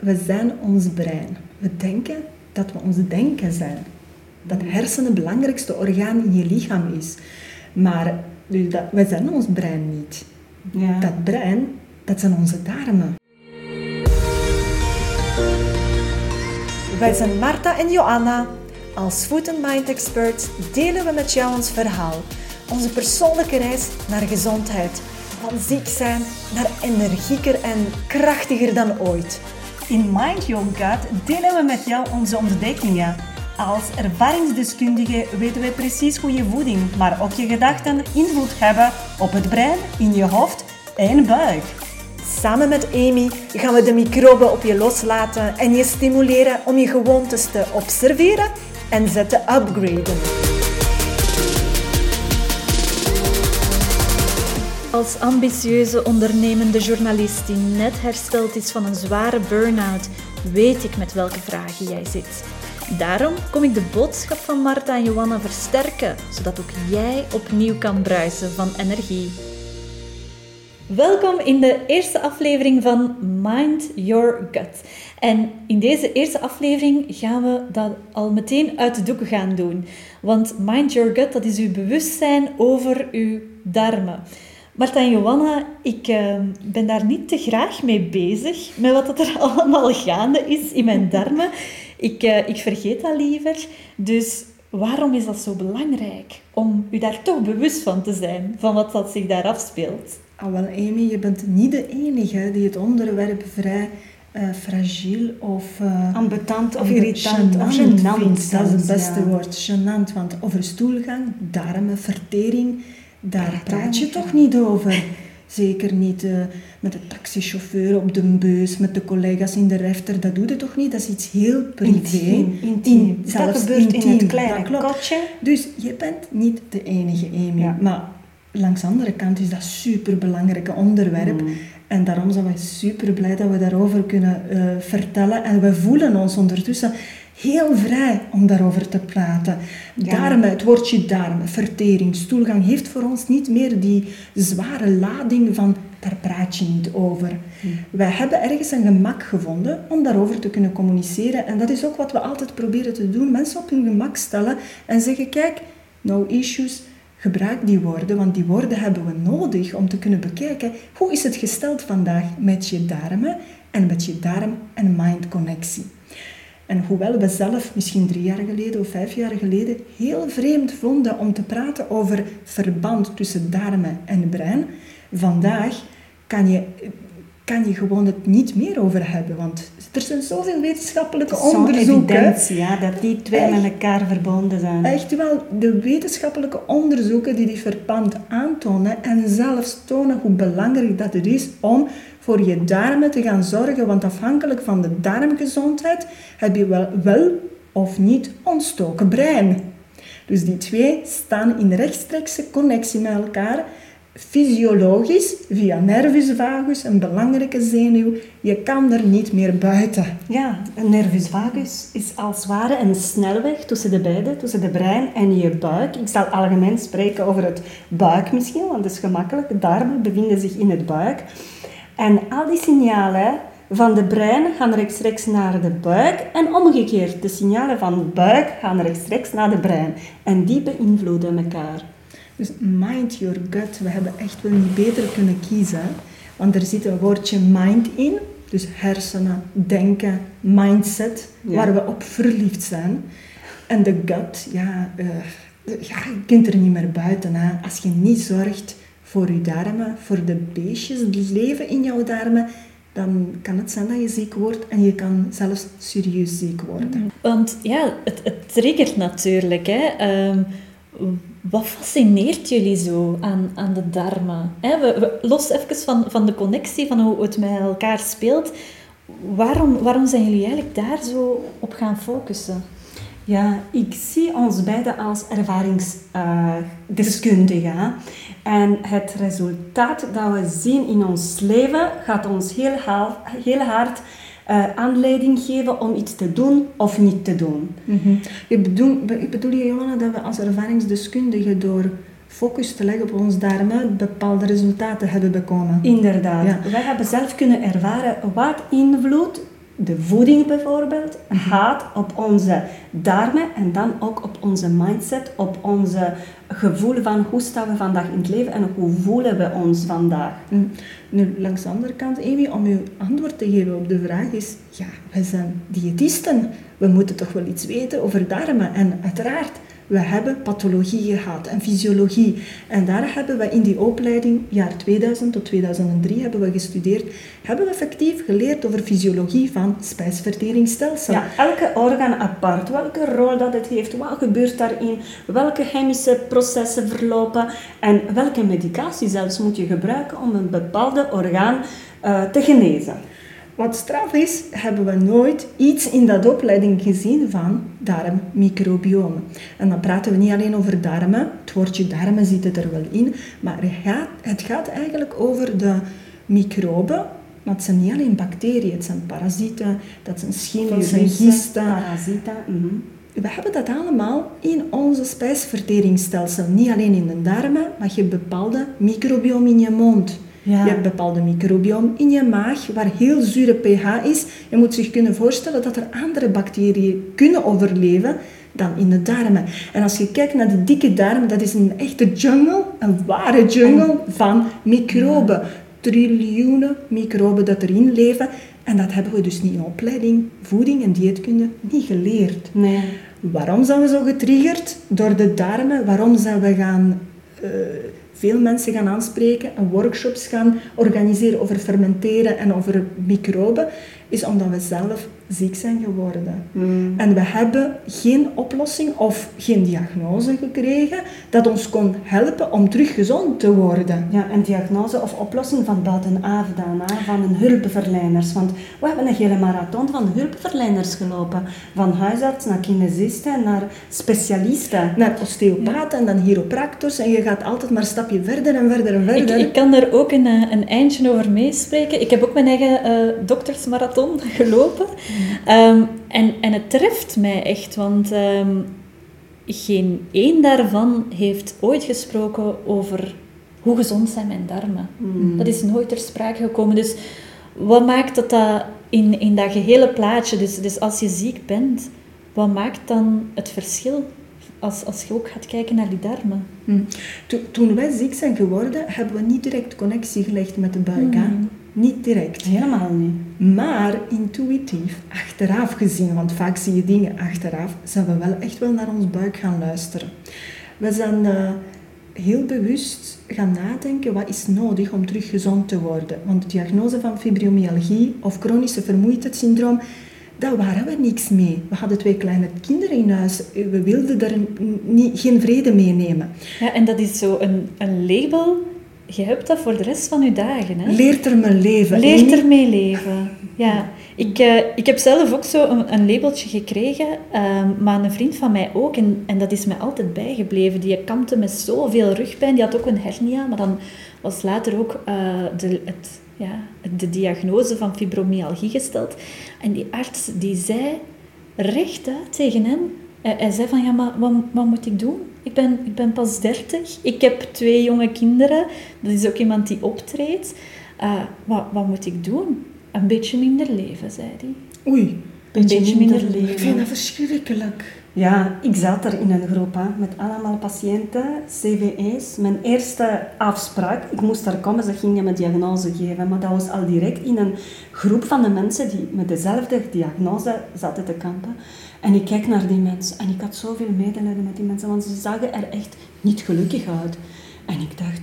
we zijn ons brein. We denken dat we ons denken zijn. Dat hersenen het belangrijkste orgaan in je lichaam is. Maar dus dat, we zijn ons brein niet. Ja. Dat brein, dat zijn onze darmen. Wij zijn Marta en Joanna. Als Food and Mind Experts delen we met jou ons verhaal. Onze persoonlijke reis naar gezondheid. Van ziek zijn naar energieker en krachtiger dan ooit. In Mind Your Gut delen we met jou onze ontdekkingen. Als ervaringsdeskundige weten wij precies hoe je voeding, maar ook je gedachten invloed hebben op het brein, in je hoofd en buik. Samen met Amy gaan we de microben op je loslaten en je stimuleren om je gewoontes te observeren en ze te upgraden. Als ambitieuze ondernemende journalist die net hersteld is van een zware burn-out, weet ik met welke vragen jij zit. Daarom kom ik de boodschap van Marta en Johanna versterken, zodat ook jij opnieuw kan bruisen van energie. Welkom in de eerste aflevering van Mind Your Gut. En in deze eerste aflevering gaan we dat al meteen uit de doeken gaan doen. Want Mind Your Gut, dat is uw bewustzijn over uw darmen. Marta en Johanna, ik uh, ben daar niet te graag mee bezig, met wat er allemaal gaande is in mijn darmen. Ik, uh, ik vergeet dat liever. Dus waarom is dat zo belangrijk? Om u daar toch bewust van te zijn, van wat dat zich daar afspeelt. Ah, wel, Amy, je bent niet de enige die het onderwerp vrij uh, fragiel of... Uh, ambetant of irritant of gênant. Dat is het beste ja. woord, gênant. Want over stoelgang, darmen, vertering, daar praat je toch niet over. Zeker niet uh, met de taxichauffeur op de bus, met de collega's in de refter. Dat doe je toch niet? Dat is iets heel privé. Intiem. intiem. In, dat zelfs gebeurt intiem. in het kleine kotje. Dus je bent niet de enige, Amy. Ja. Maar langs de andere kant is dat een superbelangrijk onderwerp. Mm. En daarom zijn wij super blij dat we daarover kunnen uh, vertellen. En we voelen ons ondertussen heel vrij om daarover te praten. Ja. Darmen, het woordje darmen, vertering, stoelgang heeft voor ons niet meer die zware lading van daar praat je niet over. Hmm. Wij hebben ergens een gemak gevonden om daarover te kunnen communiceren. En dat is ook wat we altijd proberen te doen. Mensen op hun gemak stellen en zeggen, kijk, no issues, gebruik die woorden, want die woorden hebben we nodig om te kunnen bekijken hoe is het gesteld vandaag met je darmen en met je darm- en mind-connectie. En hoewel we zelf misschien drie jaar geleden of vijf jaar geleden heel vreemd vonden om te praten over verband tussen darmen en brein, vandaag kan je, kan je gewoon het niet meer over hebben. Want er zijn zoveel wetenschappelijke onderzoeken. ja, dat die twee Echt. met elkaar verbonden zijn. Echt wel, de wetenschappelijke onderzoeken die die verband aantonen en zelfs tonen hoe belangrijk dat het is om voor je darmen te gaan zorgen, want afhankelijk van de darmgezondheid heb je wel, wel of niet ontstoken brein. Dus die twee staan in rechtstreekse connectie met elkaar, fysiologisch, via nervus vagus, een belangrijke zenuw. Je kan er niet meer buiten. Ja, een nervus vagus is als het ware een snelweg tussen de beide, tussen de brein en je buik. Ik zal algemeen spreken over het buik misschien, want dat is gemakkelijk. De darmen bevinden zich in het buik. En al die signalen van de brein gaan rechtstreeks naar de buik en omgekeerd. De signalen van de buik gaan rechtstreeks naar de brein. En die beïnvloeden elkaar. Dus mind your gut, we hebben echt wel niet beter kunnen kiezen. Want er zit een woordje mind in, dus hersenen, denken, mindset, Ja. waar we op verliefd zijn. En de gut, ja, ja, je kunt er niet meer buiten. Hè. Als je niet zorgt voor je darmen, voor de beestjes, het leven in jouw darmen, dan kan het zijn dat je ziek wordt en je kan zelfs serieus ziek worden. Want ja, het, het triggert natuurlijk. Hè. Ehm, wat fascineert jullie zo aan, aan de darmen? Hè, we, we, los even van, van de connectie, van hoe het met elkaar speelt. Waarom, waarom zijn jullie eigenlijk daar zo op gaan focussen? Ja, ik zie ons beiden als ervaringsdeskundigen. en het resultaat dat we zien in ons leven gaat ons heel, heel hard eh, aanleiding geven om iets te doen of niet te doen. Ik bedoel, ik bedoel je, Johanna, dat we als ervaringsdeskundigen door focus te leggen op ons darmen bepaalde resultaten hebben bekomen. Inderdaad. Ja. Wij hebben zelf kunnen ervaren wat invloed de voeding bijvoorbeeld gaat op onze darmen en dan ook op onze mindset, op onze gevoel van hoe staan we vandaag in het leven en hoe voelen we ons vandaag. Mm. Nu, langs de andere kant, Amy, om u antwoord te geven op de vraag is, ja, we zijn diëtisten. We moeten toch wel iets weten over darmen. En uiteraard, we hebben pathologie gehad en fysiologie. En daar hebben we in die opleiding, jaar 2000 tot 2003, hebben we gestudeerd, hebben we effectief geleerd over fysiologie van spijsverteringsstelsel. Ja, elke orgaan apart, welke rol dat het heeft, wat gebeurt daarin, welke chemische processen verlopen en welke medicatie zelfs moet je gebruiken om een bepaalde orgaan uh, te genezen. Wat straf is, hebben we nooit iets in dat opleiding gezien van darmmicrobiomen. En dan praten we niet alleen over darmen, het woordje darmen zit er wel in, maar het gaat, het gaat eigenlijk over de microben, maar het zijn niet alleen bacteriën, het zijn parasieten, dat zijn schimmels, gisten. Parasieten. Mm We hebben dat allemaal in onze spijsverteringsstelsel. Niet alleen in de darmen, maar je hebt bepaalde microbiome in je mond. Je hebt bepaalde microbiome in je maag waar heel zure pH is. Je moet zich kunnen voorstellen dat er andere bacteriën kunnen overleven dan in de darmen. En als je kijkt naar die dikke darm, dat is een echte jungle, een ware jungle van microben. Triljoenen microben dat erin leven. En dat hebben we dus niet in opleiding, voeding en dieetkunde niet geleerd. Nee. Waarom zijn we zo getriggerd? Door de darmen. Waarom zijn we gaan... Uh, veel mensen gaan aanspreken en workshops gaan organiseren over fermenteren en over microben, is omdat we zelf ziek zijn geworden. Hmm. En we hebben geen oplossing of geen diagnose gekregen dat ons kon helpen om terug gezond te worden. Ja, een diagnose of oplossing van buitenaf dan, van een hulpverleners. Want we hebben een hele marathon van hulpverleners gelopen. Van huisarts naar kinesisten, naar specialisten. Naar osteopaten en dan chiropractors. En je gaat altijd maar een stapje verder en verder en verder. Ik, ik kan daar ook een, eh, een eindje over meespreken. Ik heb ook mijn eigen uh, doktersmarathon gelopen. Um, en, en het treft mij echt, want um, geen één daarvan heeft ooit gesproken over hoe gezond zijn mijn darmen. Mm. Dat is nooit ter sprake gekomen. Dus wat maakt dat, dat in, in dat gehele plaatje, dus, dus als je ziek bent, wat maakt dan het verschil als, als je ook gaat kijken naar die darmen? Mm. toen wij ziek zijn geworden, hebben we niet direct connectie gelegd met de buik. Mm. Niet direct. Helemaal niet. Maar intuïtief, achteraf gezien, want vaak zie je dingen achteraf, zijn we wel echt wel naar ons buik gaan luisteren. We zijn uh, heel bewust gaan nadenken wat is nodig om terug gezond te worden. Want de diagnose van fibromyalgie of chronische vermoeidheidssyndroom, daar waren we niks mee. We hadden twee kleine kinderen in huis. We wilden er niet, geen vrede mee nemen. Ja, en dat is zo een, een label je hebt dat voor de rest van je dagen. Hè? Leert er mee leven. Leert er mee leven. Ja. Ik, uh, ik heb zelf ook zo een, een labeltje gekregen, uh, maar een vriend van mij ook. En, en dat is mij altijd bijgebleven. Die kampte met zoveel rugpijn. Die had ook een hernia, maar dan was later ook uh, de, het, ja, de diagnose van fibromyalgie gesteld. En die arts die zei rechtuit tegen hem, hij zei van, ja, maar wat, wat moet ik doen? Ik ben, ik ben pas dertig. Ik heb twee jonge kinderen. Dat is ook iemand die optreedt. Uh, wat, wat moet ik doen? Een beetje minder leven, zei hij. Oei. Een beetje, beetje minder, minder, leven. Ik vind dat verschrikkelijk. Ja, ik zat er in een groep hè, met allemaal patiënten, CVE's. Mijn eerste afspraak, ik moest daar komen, ze gingen me diagnose geven. Maar dat was al direct in een groep van de mensen die met dezelfde diagnose zaten te kampen. En ik kijk naar die mensen en ik had zoveel medelijden met die mensen, want ze zagen er echt niet gelukkig uit. En ik dacht,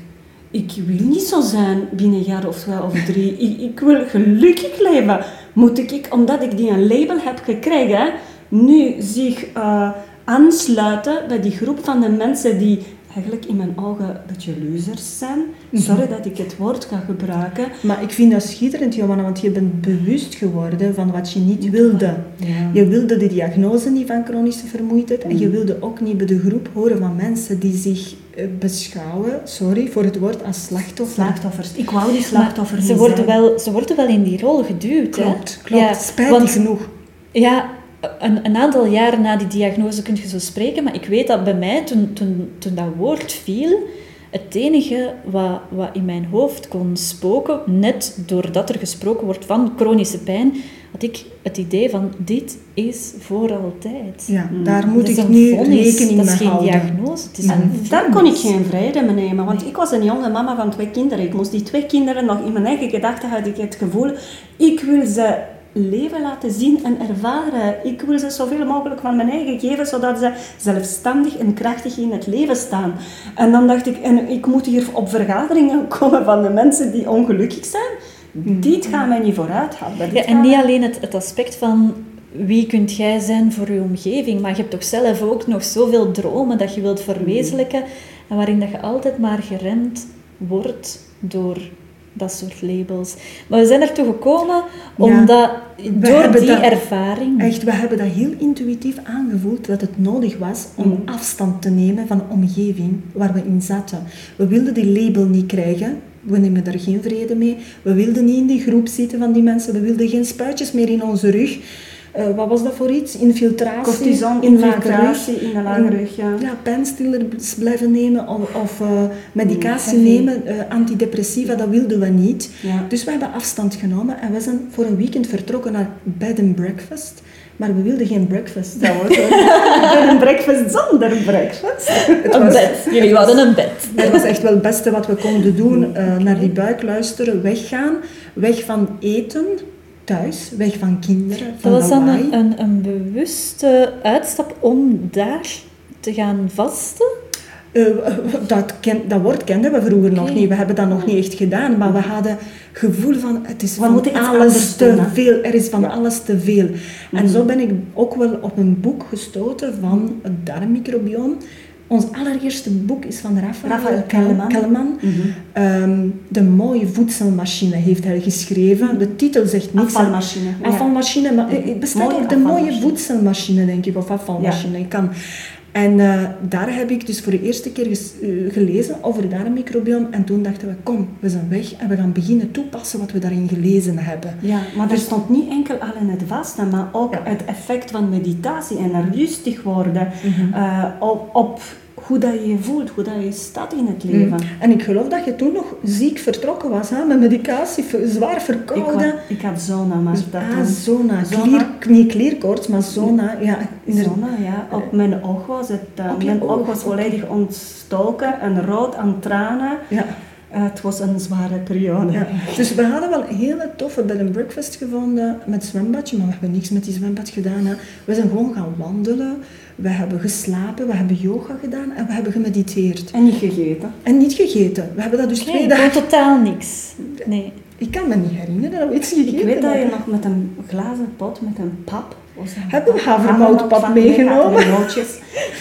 ik wil niet zo zijn binnen een jaar of twee of drie. Ik, ik wil gelukkig leven. Moet ik, omdat ik die een label heb gekregen, nu zich uh, aansluiten bij die groep van de mensen die eigenlijk in mijn ogen een beetje losers zijn. Mhm. Sorry dat ik het woord ga gebruiken. Maar ik vind dat schitterend, Johanna, want je bent bewust geworden van wat je niet wilde. Ja. Je wilde de diagnose niet van chronische vermoeidheid en je mhm. wilde ook niet bij de groep horen van mensen die zich eh, beschouwen, sorry voor het woord, als slachtoffers. Slachtoffers. Ik wou die slachtoffers ze worden Wel, ze worden wel in die rol geduwd. Klopt, hè? klopt. Ja, spijtig genoeg. Ja, een, een, aantal jaren na die diagnose kun je zo spreken, maar ik weet dat bij mij, toen, toen, toen dat woord viel, het enige wat, wat in mijn hoofd kon spoken, net doordat er gesproken wordt van chronische pijn, had ik het idee van dit is voor altijd. Ja, daar moet Dat is ik nu vonnis, rekening Dat mee is geen houden. diagnose, het is En een daar kon ik geen vrede mee nemen, want ik was een jonge mama van twee kinderen. Ik moest die twee kinderen nog in mijn eigen gedachten had ik het gevoel, ik wil ze leven laten zien en ervaren. Ik wil ze zoveel mogelijk van mijn eigen geven, zodat ze zelfstandig en krachtig in het leven staan. En dan dacht ik, en ik moet hier op vergaderingen komen van de mensen die ongelukkig zijn. Dit gaat mij niet vooruit Ja, gaat en niet alleen het, het aspect van wie kunt jij zijn voor je omgeving, maar je hebt toch zelf ook nog zoveel dromen dat je wilt verwezenlijken en waarin dat je altijd maar geremd wordt door dat soort labels. Maar we zijn ertoe gekomen omdat door die dat- ervaring... Echt, we hebben dat heel intuïtief aangevoeld dat het nodig was om Mm. afstand te nemen van de omgeving waar we in zaten. We wilden die label niet krijgen. We nemen daar geen vrede mee. We wilden niet in die groep zitten van die mensen. We wilden geen spuitjes meer in onze rug. Eh, wat was dat voor iets? Infiltratie? Cortison, in infiltratie in de lage rug, ja. Ja, pijnstillers blijven nemen of, of eh, medicatie Mm, nemen, eh, antidepressiva, dat wilden we niet. Ja. Dus we hebben afstand genomen en we zijn voor een weekend vertrokken naar bed and breakfast. Maar we wilden geen breakfast. Dat was een breakfast zonder breakfast. Een was- bed. Jullie hadden een bed. Dat was echt wel het beste wat we konden doen. eh, naar die buik luisteren, weggaan. Weg van eten, thuis. Weg van kinderen, van Dat was dan een, een, een bewuste uitstap om daar te gaan vasten? Eh, dat, ken, dat woord kenden we vroeger nog niet. We hebben dat nog niet echt gedaan. Maar we hadden gevoel van, het is We van alles te doen, veel. Er is van Ja. alles te veel. En Mhm. zo ben ik ook wel op een boek gestoten van het darmmicrobioom. Ons allereerste boek is van Raphaël, Raphaël Kelleman. Kelleman. Mhm. Ehm, de mooie voedselmachine heeft hij geschreven. De titel zegt niks. Afvalmachine. ja. Afvalmachine, maar eh, het bestaat Mooie ook de mooie voedselmachine, denk ik, of afvalmachine. Ik kan. En eh, daar heb ik dus voor de eerste keer ges- eh, gelezen over het darmmicrobiom. En toen dachten we, kom, we zijn weg en we gaan beginnen toepassen wat we daarin gelezen hebben. Ja, maar er stond niet enkel alleen het vasten, maar ook Ja. het effect van meditatie en er rustig worden Mhm. eh, op, op hoe dat je je voelt, hoe dat je staat in het leven. Mm. En ik geloof dat je toen nog ziek vertrokken was, hè, met medicatie, zwaar Ik, verkouden. had, ik had zona, maar dat ah, zona. Niet klierkoorts, maar zona. Ja. Zona, ja. Op mijn oog was het. eh, mijn oog oog, was volledig ontstoken en rood aan tranen. Ja. Eh, het was een zware periode. Ja, dus we hadden wel een hele toffe bed and breakfast gevonden met zwembadje, maar we hebben niks met die zwembad gedaan. Hè. We zijn gewoon gaan wandelen, we hebben geslapen, we hebben yoga gedaan en we hebben gemediteerd. En niet gegeten. En niet gegeten. We hebben dat dus Oké, twee dagen... totaal niks. Nee. Ik kan me niet herinneren dat we iets gegeten Ik weet dat je nog met een glazen pot met een pap. Hebben we pap- havermoutpap meegenomen?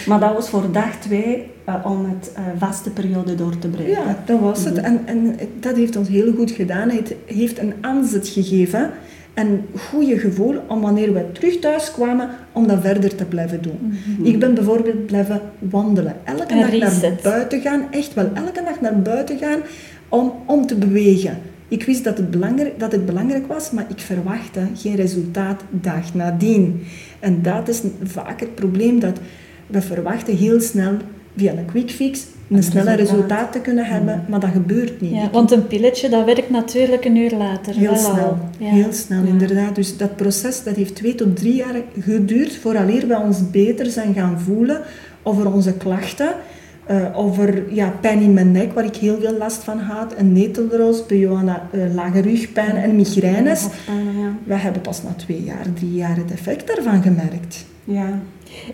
Maar dat was voor dag twee eh, om het eh, vaste periode door te breken. Ja, dat was het. En, en dat heeft ons heel goed gedaan. Het heeft een aanzet gegeven. Een goede gevoel om wanneer we terug thuis kwamen, om dat verder te blijven doen. Ik ben bijvoorbeeld blijven wandelen. Elke dag naar buiten gaan. Echt wel, elke dag naar buiten gaan om, om te bewegen. Ik wist dat het, belangrijk, dat het belangrijk was, maar ik verwachtte geen resultaat dag nadien. En dat is vaak het probleem, dat we verwachten heel snel via een quick fix een Een snelle resultaat. resultaat te kunnen hebben, maar dat gebeurt niet. Ja, want een pilletje, dat werkt natuurlijk een uur later. Heel wel al. snel, Ja. heel snel inderdaad. Dus dat proces dat heeft twee tot drie jaar geduurd vooraleer wij ons beter zijn gaan voelen over onze klachten. Eh, over ja, pijn in mijn nek, waar ik heel veel last van had, een netelroos, bij Johanna eh, lage rugpijn en migraines. Hoofdpijn, ja. We hebben pas na twee jaar, drie jaar het effect daarvan gemerkt. Ja.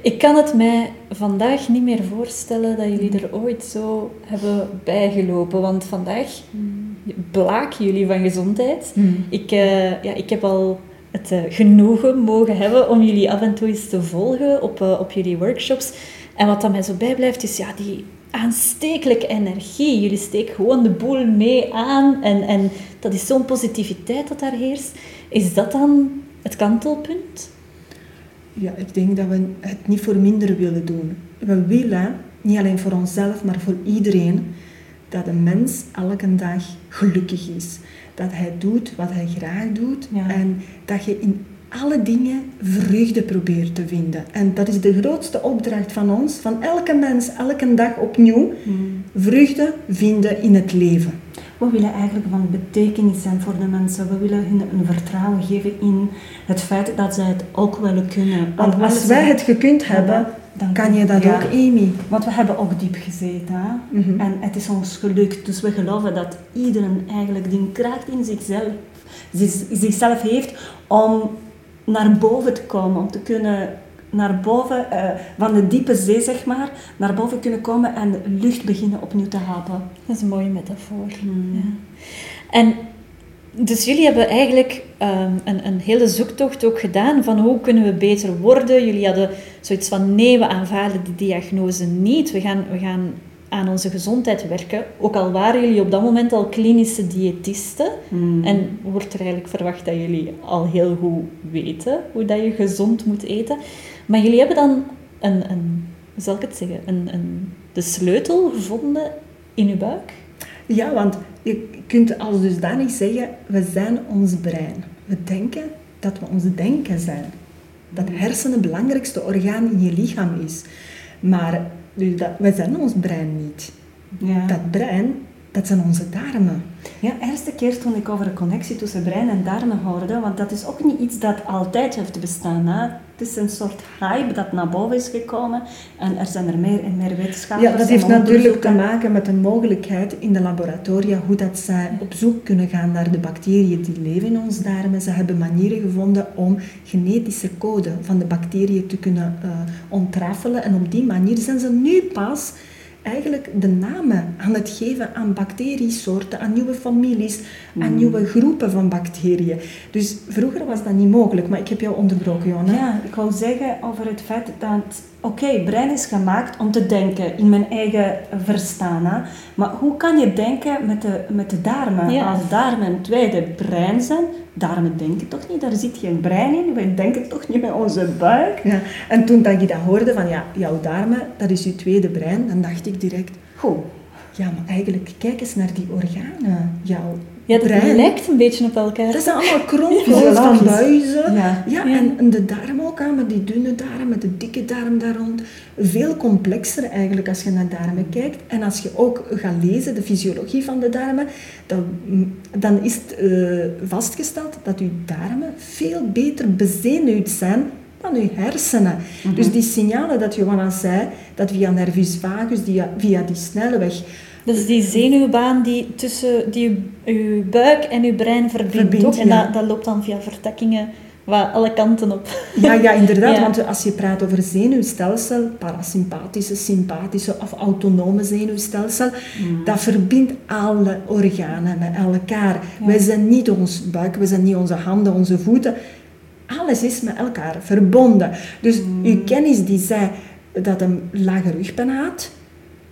Ik kan het mij vandaag niet meer voorstellen dat jullie er ooit zo hebben bijgelopen. Want vandaag blaken jullie van gezondheid. Ik, eh, ja, ik heb al het genoegen mogen hebben om jullie af en toe eens te volgen op, op jullie workshops. En wat dat mij zo bijblijft is ja, die aanstekelijke energie. Jullie steken gewoon de boel mee aan en, en dat is zo'n positiviteit dat daar heerst. Is dat dan het kantelpunt? Ja, ik denk dat we het niet voor minder willen doen. We willen, niet alleen voor onszelf, maar voor iedereen, dat een mens elke dag gelukkig is. Dat hij doet wat hij graag doet Ja. en dat je in alle dingen vreugde probeert te vinden. En dat is de grootste opdracht van ons, van elke mens, elke dag opnieuw. Mm. vreugde vinden in het leven. We willen eigenlijk van betekenis zijn voor de mensen. We willen hun een vertrouwen geven in het feit dat zij het ook willen kunnen. Want als wij het gekund hebben, dan kan je dat ja. ook, Amy. Want we hebben ook diep gezeten. Hè? Mhm. En het is ons gelukt. Dus we geloven dat iedereen eigenlijk die kracht in zichzelf, zich- zichzelf heeft om naar boven te komen. Om te kunnen naar boven, eh, van de diepe zee zeg maar, naar boven kunnen komen en lucht beginnen opnieuw te hapen. Dat is een mooie metafoor. Hmm. Ja. En dus jullie hebben eigenlijk ehm, een, een hele zoektocht ook gedaan van hoe kunnen we beter worden. Jullie hadden zoiets van nee, we aanvaarden die diagnose niet. We gaan, we gaan aan onze gezondheid werken. Ook al waren jullie op dat moment al klinische diëtisten. Hmm. En wordt er eigenlijk verwacht dat jullie al heel goed weten hoe dat je gezond moet eten. Maar jullie hebben dan een, een hoe zal ik het zeggen, een, een, de sleutel gevonden in uw buik. Ja, want je kunt als dusdanig zeggen, we zijn ons brein. We denken dat we ons denken zijn. Dat hersen het belangrijkste orgaan in je lichaam is. Maar dus dat, we zijn ons brein niet. ja. Dat brein, dat zijn onze darmen. Ja, de eerste keer toen ik over de connectie tussen brein en darmen hoorde, want dat is ook niet iets dat altijd heeft bestaan. Hè? Het is een soort hype dat naar boven is gekomen en er zijn er meer en meer wetenschappers. Ja, dat heeft natuurlijk te maken met de mogelijkheid in de laboratoria hoe dat zij op zoek kunnen gaan naar de bacteriën die leven in ons darmen. Ze hebben manieren gevonden om genetische code van de bacteriën te kunnen eh, ontrafelen en op die manier zijn ze nu pas eigenlijk de namen aan het geven aan bacteriesoorten, aan nieuwe families, aan nieuwe groepen van bacteriën. Dus vroeger was dat niet mogelijk, maar ik heb jou onderbroken, Jonna. Ja, ik wou zeggen over het feit dat, oké, brein is gemaakt om te denken in mijn eigen verstaan. Hè? Maar hoe kan je denken met de, met de darmen? Ja. Als darmen een tweede brein zijn, darmen denken toch niet, daar zit geen brein in, wij denken toch niet met onze buik. Ja, en toen dat ik dat hoorde van ja, jouw darmen, dat is je tweede brein, dan dacht ik direct, Goed. ja, maar eigenlijk kijk eens naar die organen, jouw Ja, dat brein. lijkt een beetje op elkaar. Dat zijn allemaal kronkels van buizen. Ja. En, de darm ook aan, met die dunne darm, met de dikke darm daar rond. Veel complexer eigenlijk als je naar darmen kijkt. En als je ook gaat lezen, de fysiologie van de darmen, dan, dan is het eh, vastgesteld dat je darmen veel beter bezenuwd zijn dan je hersenen. Dus die signalen dat Johanna zei, dat via nervus vagus, via, via die snelweg, Dat is die zenuwbaan die tussen die, uw, uw buik en uw brein verbindt. Verbindt, toch? En ja. dat, dat loopt dan via vertakkingen waar alle kanten op. Ja, ja, inderdaad. Ja. Want als je praat over zenuwstelsel, parasympathische, sympathische of autonome zenuwstelsel, dat verbindt alle organen met elkaar. Wij zijn niet ons buik, we zijn niet onze handen, onze voeten. Alles is met elkaar verbonden. Dus uw kennis die zei dat een lage rugpijn had,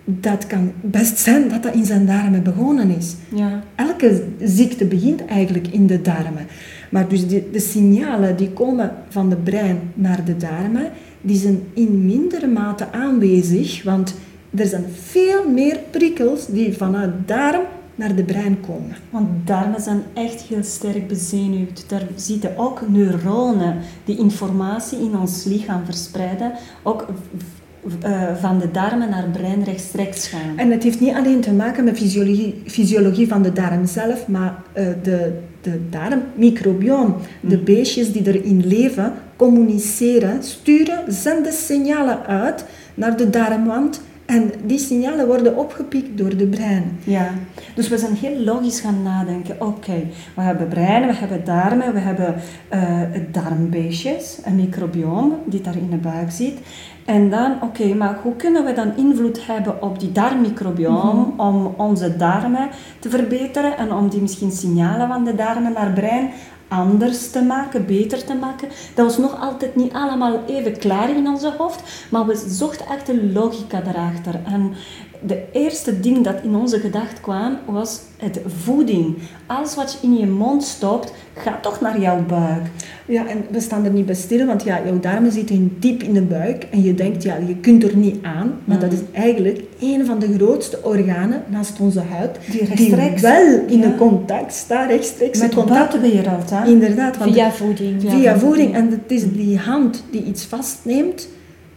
dat kan best zijn dat dat in zijn darmen begonnen is. Ja. Elke ziekte begint eigenlijk in de darmen. Maar dus de, de signalen die komen van de brein naar de darmen, die zijn in mindere mate aanwezig, want er zijn veel meer prikkels die vanuit darm naar de brein komen. Want darmen zijn echt heel sterk bezenuwd. Daar zitten ook neuronen die informatie in ons lichaam verspreiden, ook van de darmen naar brein rechtstreeks gaan. En het heeft niet alleen te maken met fysiologie, fysiologie van de darm zelf, maar eh, de, de darmmicrobioom, de beestjes die erin leven, communiceren, sturen, zenden signalen uit naar de darmwand en die signalen worden opgepikt door de brein. Ja, dus we zijn heel logisch gaan nadenken. Oké, we hebben brein, we hebben darmen, we hebben eh darmbeestjes, een microbioom die daar in de buik zit. En dan, oké, maar hoe kunnen we dan invloed hebben op die darmmicrobioom om onze darmen te verbeteren en om die misschien signalen van de darmen naar brein anders te maken, beter te maken. Dat was nog altijd niet allemaal even klaar in onze hoofd, maar we zochten echt de logica daarachter. En de eerste ding dat in onze gedacht kwam, was het voeding. Alles wat je in je mond stopt, gaat toch naar jouw buik. Ja, en we staan er niet bij stil, want ja, jouw darmen zitten diep in de buik en je denkt, ja, je kunt er niet aan, maar dat is eigenlijk een van de grootste organen naast onze huid, Die rechtstreeks- wel in ja. een contact staat, rechtstreeks Met de contact. buitenwereld, hè? Inderdaad, Via voeding. via voeding. En het is die hand die iets vastneemt,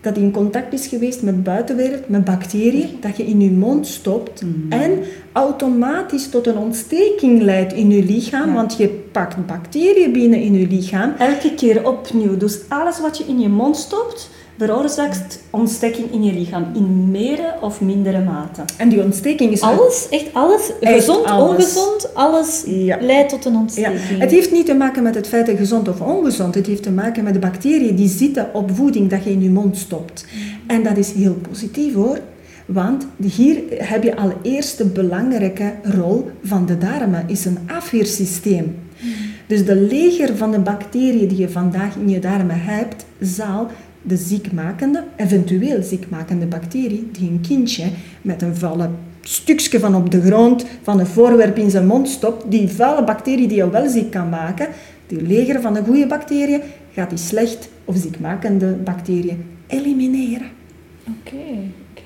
dat in contact is geweest met de buitenwereld, met bacteriën, dat je in je mond stopt en automatisch tot een ontsteking leidt in je lichaam, want je pakt bacteriën binnen in je lichaam. Elke keer opnieuw. Dus alles wat je in je mond stopt, veroorzaakt ontsteking in je lichaam. In meer of mindere mate. En die ontsteking is... Alles, echt alles, Echt gezond, alles. ongezond, alles Ja. leidt tot een Ja, ontsteking. het heeft niet te maken met het feit dat gezond of ongezond. Het heeft te maken met de bacteriën die zitten op voeding dat je in je mond stopt. En dat is heel positief hoor. Want hier heb je al eerst de belangrijke rol van de darmen, is een afweersysteem. Dus de leger van de bacteriën die je vandaag in je darmen hebt, zal de ziekmakende, eventueel ziekmakende bacterie, die een kindje met een vallen stukje van op de grond, van een voorwerp in zijn mond stopt, die vuile bacterie die je wel ziek kan maken, die leger van de goede bacteriën, gaat die slecht of ziekmakende bacteriën elimineren. Oké, oké.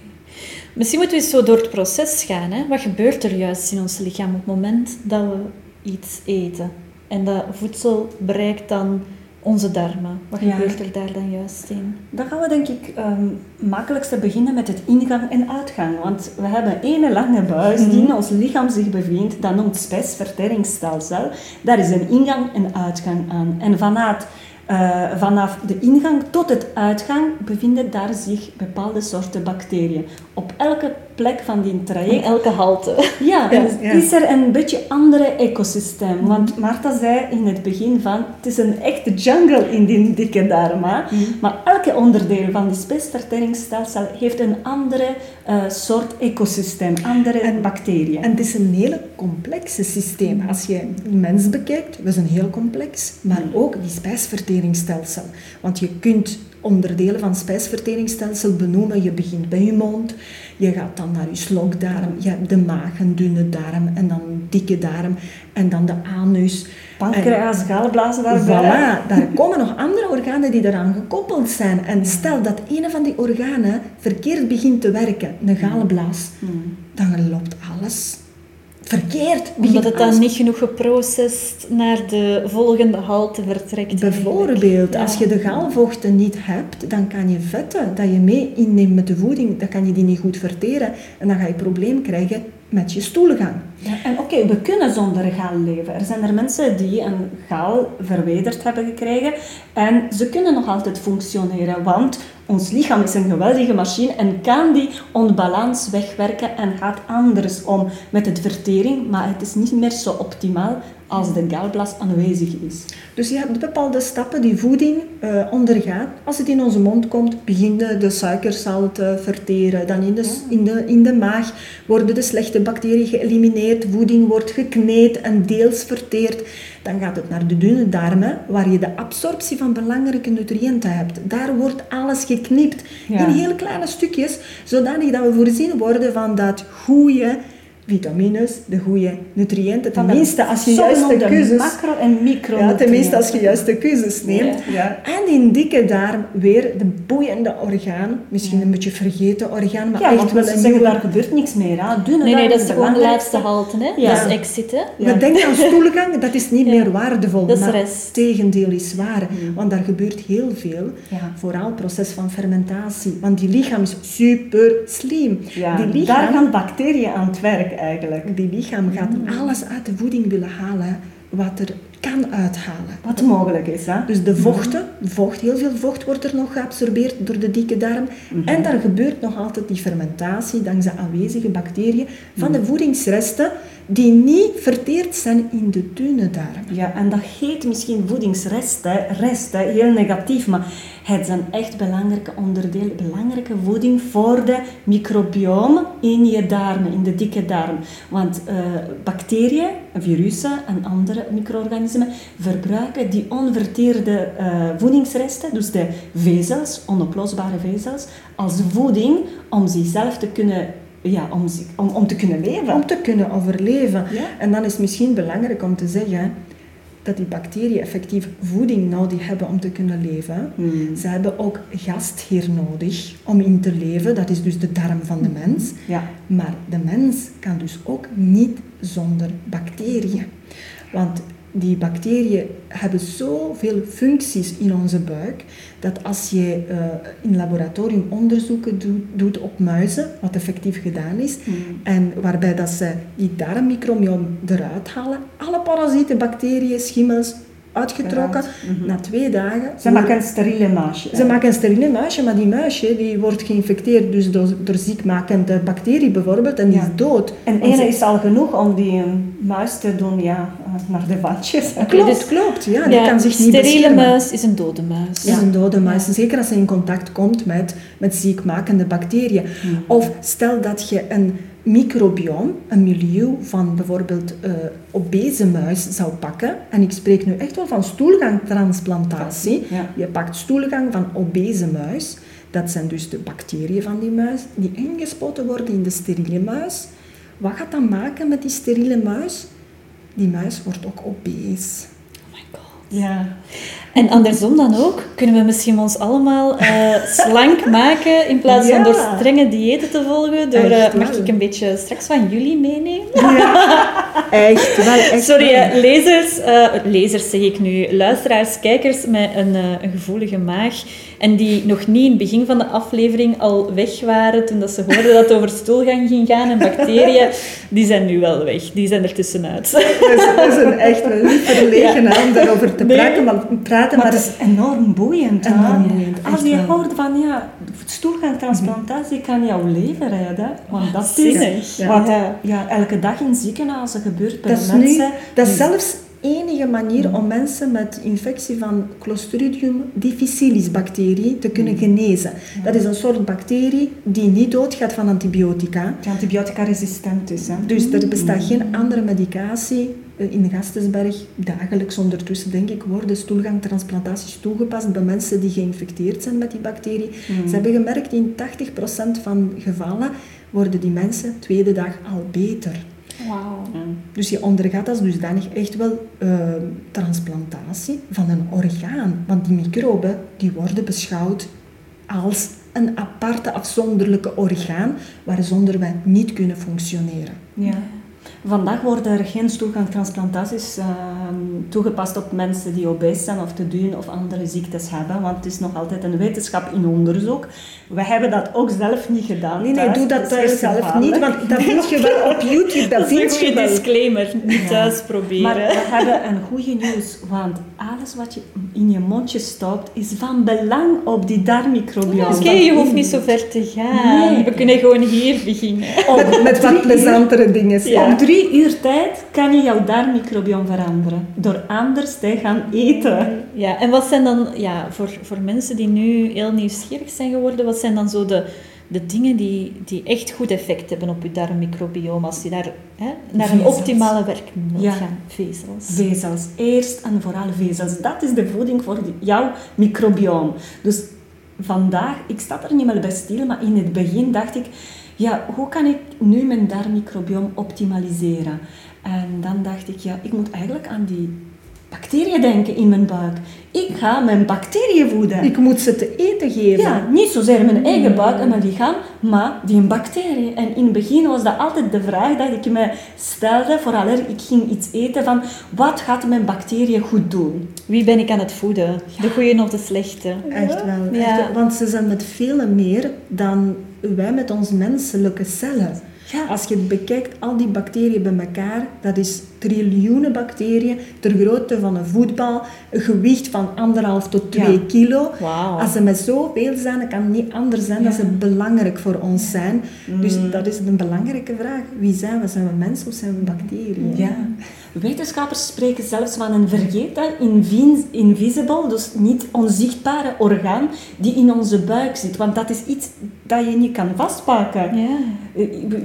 Misschien moeten we eens zo door het proces gaan. Hè? Wat gebeurt er juist in ons lichaam op het moment dat we iets eten? En dat voedsel bereikt dan onze darmen. Wat Ja. gebeurt er daar dan juist in? Dan gaan we denk ik ehm makkelijkste beginnen met het ingang en uitgang. Want we hebben een lange buis die in ons lichaam zich bevindt. Dat noemt spijsverteringsstelsel. Daar is een ingang en uitgang aan. En vanuit, eh, vanaf de ingang tot het uitgang bevinden daar zich bepaalde soorten bacteriën. Op elke plek van die In traject elke halte. Ja, Ja, en ja. is er een beetje andere ecosysteem. Want Marta zei in het begin van, het is een echte jungle in die dikke darmen. Maar elke onderdeel van die spijsverteringsstelsel heeft een andere eh, soort ecosysteem, andere bacteriën. En het is een hele complexe systeem. Als je een mens bekijkt, dat is een heel complex, maar ook die spijsverteringsstelsel. Want je kunt onderdelen van het spijsverteringsstelsel benoemen. Je begint bij je mond, je gaat dan naar je slokdarm, je hebt de maag, een dunne darm en dan een dikke darm en dan de anus. Pancreas, galblazen En daarbij. Voilà, daar komen nog andere organen die eraan gekoppeld zijn. En stel dat een van die organen verkeerd begint te werken, een galblaas, dan loopt alles verkeerd. Omdat het dan niet genoeg geprocessed naar de volgende halte vertrekt. Bijvoorbeeld, Ja. als je de gaalvochten niet hebt, dan kan je vetten dat je mee inneemt met de voeding, dan kan je die niet goed verteren en dan ga je probleem krijgen met je stoelgang. Ja, en oké, we kunnen zonder gaal leven. Er zijn er mensen die een gaal verwijderd hebben gekregen en ze kunnen nog altijd functioneren, want ons lichaam is een geweldige machine en kan die onbalans wegwerken en gaat anders om met het vertering, maar het is niet meer zo optimaal als de galblaas aanwezig is. Dus je hebt bepaalde stappen die voeding eh, ondergaat. Als het in onze mond komt, beginnen de suikers al te verteren. Dan in de, in, de, in de maag worden de slechte bacteriën geëlimineerd. Voeding wordt gekneed en deels verteerd. Dan gaat het naar de dunne darmen, waar je de absorptie van belangrijke nutriënten hebt. Daar wordt alles geknipt Ja. in heel kleine stukjes, zodanig dat we voorzien worden van dat goede vitamines, de goede nutriënten. Tenminste, als je juist de zogenoemde keuzes... macro- en micro Ja, tenminste als je juist de keuzes neemt. Ja. En in dikke darm weer de boeiende orgaan. Misschien een beetje vergeten orgaan, maar Ja, echt wel een zeggen, nieuwe... daar gebeurt niks meer. Hè. Dunne Nee, nee, dat is de gewoon de belangrijkste. laatste halte. Hè? Ja. Dat is exit. Hè? Ja. We denken aan stoelgang, dat is niet Ja. meer waardevol. Dat is maar rest. het tegendeel is waar. Want daar gebeurt heel veel. Ja. Vooral het proces van fermentatie. Want die lichaam is super slim. Ja, die lichaam, daar gaan bacteriën aan het werk eigenlijk. die lichaam gaat alles uit de voeding willen halen wat er kan uithalen. Wat mogelijk is, hè? Dus de vochten, vocht, heel veel vocht wordt er nog geabsorbeerd door de dikke darm. En daar gebeurt nog altijd die fermentatie dankzij aanwezige bacteriën van de voedingsresten die niet verteerd zijn in de dunne darm. Ja, en dat heet misschien voedingsresten, resten, heel negatief, maar het zijn echt belangrijke onderdelen, belangrijke voeding voor de microbiome in je darmen, in de dikke darm. Want eh, bacteriën, virussen en andere micro-organismen verbruiken die onverteerde eh, voedingsresten, dus de vezels, onoplosbare vezels, als voeding om zichzelf te kunnen, ja, om, om, om te kunnen leven. Om te kunnen overleven. Ja. En dan is het misschien belangrijk om te zeggen dat die bacteriën effectief voeding nodig hebben om te kunnen leven. Hmm. Ze hebben ook gastheer nodig om in te leven. Dat is dus de darm van de mens. Ja. Maar de mens kan dus ook niet zonder bacteriën. Want die bacteriën hebben zoveel functies in onze buik, dat als je uh, in laboratorium onderzoeken doet, doet, op muizen, wat effectief gedaan is, mm. en waarbij dat ze die darmmicrobiom eruit halen, alle parasieten, bacteriën, schimmels, uitgetrokken. Mhm. Na twee dagen... Ze maken een steriele muisje. Ze maken een steriele muisje, maar die muisje die wordt geïnfecteerd dus door, door ziekmakende bacterie bijvoorbeeld en die is dood. En één is al genoeg om die muis te doen ja, naar de vatjes. Klopt, dus, klopt. Ja, die kan zich niet steriele muis is een dode muis. Is een dode muis. Zeker als ze in contact komt met, met ziekmakende bacteriën. Of stel dat je een microbiom, een milieu van bijvoorbeeld uh, obese muis zou pakken, en ik spreek nu echt wel van stoelgangtransplantatie, je pakt stoelgang van obese muis, dat zijn dus de bacteriën van die muis, die ingespoten worden in de steriele muis. Wat gaat dat maken met die steriele muis? Die muis wordt ook obese. Ja. En andersom dan ook, kunnen we misschien ons allemaal uh, slank maken in plaats van door strenge diëten te volgen. Door, uh, mag ik een beetje straks van jullie meenemen? Ja, echt wel. Echt Sorry, uh, lezers, lezers zeg ik nu, luisteraars, kijkers met een, een gevoelige maag en die nog niet in het begin van de aflevering al weg waren toen dat ze hoorden dat het over stoelgang ging gaan en bacteriën, die zijn nu wel weg. Die zijn er tussenuit. Dat is, een echt een verlegen ja. om daarover te praten, maar praten maar, het is enorm boeiend. Enorm boeiend Als je hoort van ja, stoelgangtransplantatie kan jouw leven redden. Want dat is ja. wat ja, elke dag in ziekenhuizen gebeurt bij dat mensen. dat is zelfs enige manier om mensen met infectie van Clostridium difficilis bacterie te kunnen genezen. Dat is een soort bacterie die niet doodgaat van antibiotica. Die antibiotica resistent is. Hè? Dus er bestaat geen andere medicatie eh, in Gastensberg dagelijks ondertussen, denk ik, worden stoelgangtransplantaties toegepast bij mensen die geïnfecteerd zijn met die bacterie. Mm. Ze hebben gemerkt, in 80% van gevallen worden die mensen tweede dag al beter. Wow. Dus je ondergaat als dusdanig echt wel uh, transplantatie van een orgaan. Want die microben die worden beschouwd als een aparte, afzonderlijke orgaan waarzonder wij niet kunnen functioneren. Ja. Vandaag worden er geen stoelgangtransplantaties uh, toegepast op mensen die obese zijn of te duur of andere ziektes hebben, want het is nog altijd een wetenschap in onderzoek. We hebben dat ook zelf niet gedaan. Nee, nee, doe dat thuis zelf niet, want dat vind je wel op YouTube. Dat, dat is een goede disclaimer, niet thuis proberen. Maar we hebben een goede nieuws, want alles wat je in je mondje stopt is van belang op die darmmicrobiome. Oké, je hoeft niet zo ver te gaan. Nee. We kunnen gewoon hier beginnen. Met, met wat plezantere dingen. Ja drie uur tijd kan je jouw darmmicrobiom veranderen. Door anders te gaan eten. Ja, en wat zijn dan, ja, voor, voor mensen die nu heel nieuwsgierig zijn geworden, wat zijn dan zo de, de dingen die, die echt goed effect hebben op je darmmicrobiom als je daar hè, naar een optimale werking wilt ja. gaan? Vezels. Vezels. Eerst en vooral vezels. Dat is de voeding voor jouw microbiom. Dus vandaag, ik sta er niet meer bij stil, maar in het begin dacht ik ja, hoe kan ik nu mijn darmmicrobiom optimaliseren? En dan dacht ik, ja, ik moet eigenlijk aan die bacteriën denken in mijn buik. Ik ga mijn bacteriën voeden. Ik moet ze te eten geven. Ja, niet zozeer mijn eigen buik en mijn lichaam, maar die bacteriën. En in het begin was dat altijd de vraag dat ik me stelde, vooral ik ging iets eten van, wat gaat mijn bacteriën goed doen? Wie ben ik aan het voeden? De goede of de slechte? Echt wel. Echt wel. Want ze zijn met veel meer dan wij met onze menselijke cellen. Ja. Als je het bekijkt, al die bacteriën bij elkaar, dat is triljoenen bacteriën ter grootte van een voetbal, een gewicht van anderhalf tot twee kilo. Wow. Als ze met zoveel zijn, dan kan het niet anders zijn dat ze belangrijk voor ons zijn. Dus mm. dat is een belangrijke vraag. Wie zijn we? Zijn we mensen of zijn we bacteriën? Ja. Wetenschappers spreken zelfs van een vergeten invisible, dus niet onzichtbare orgaan die in onze buik zit. Want dat is iets dat je niet kan vastpakken. Ja.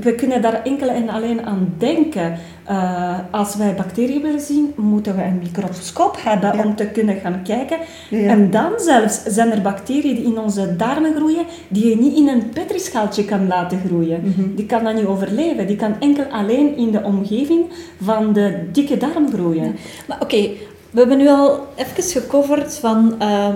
We kunnen daar enkel en alleen aan denken. Uh, als wij bacteriën willen zien, moeten we een microscoop hebben om te kunnen gaan kijken. En dan zelfs zijn er bacteriën die in onze darmen groeien, die je niet in een petrischaaltje kan laten groeien. Mhm. Die kan dat niet overleven. Die kan enkel alleen in de omgeving van de dikke darm groeien. Maar oké, we hebben nu al even gecoverd van... Uh,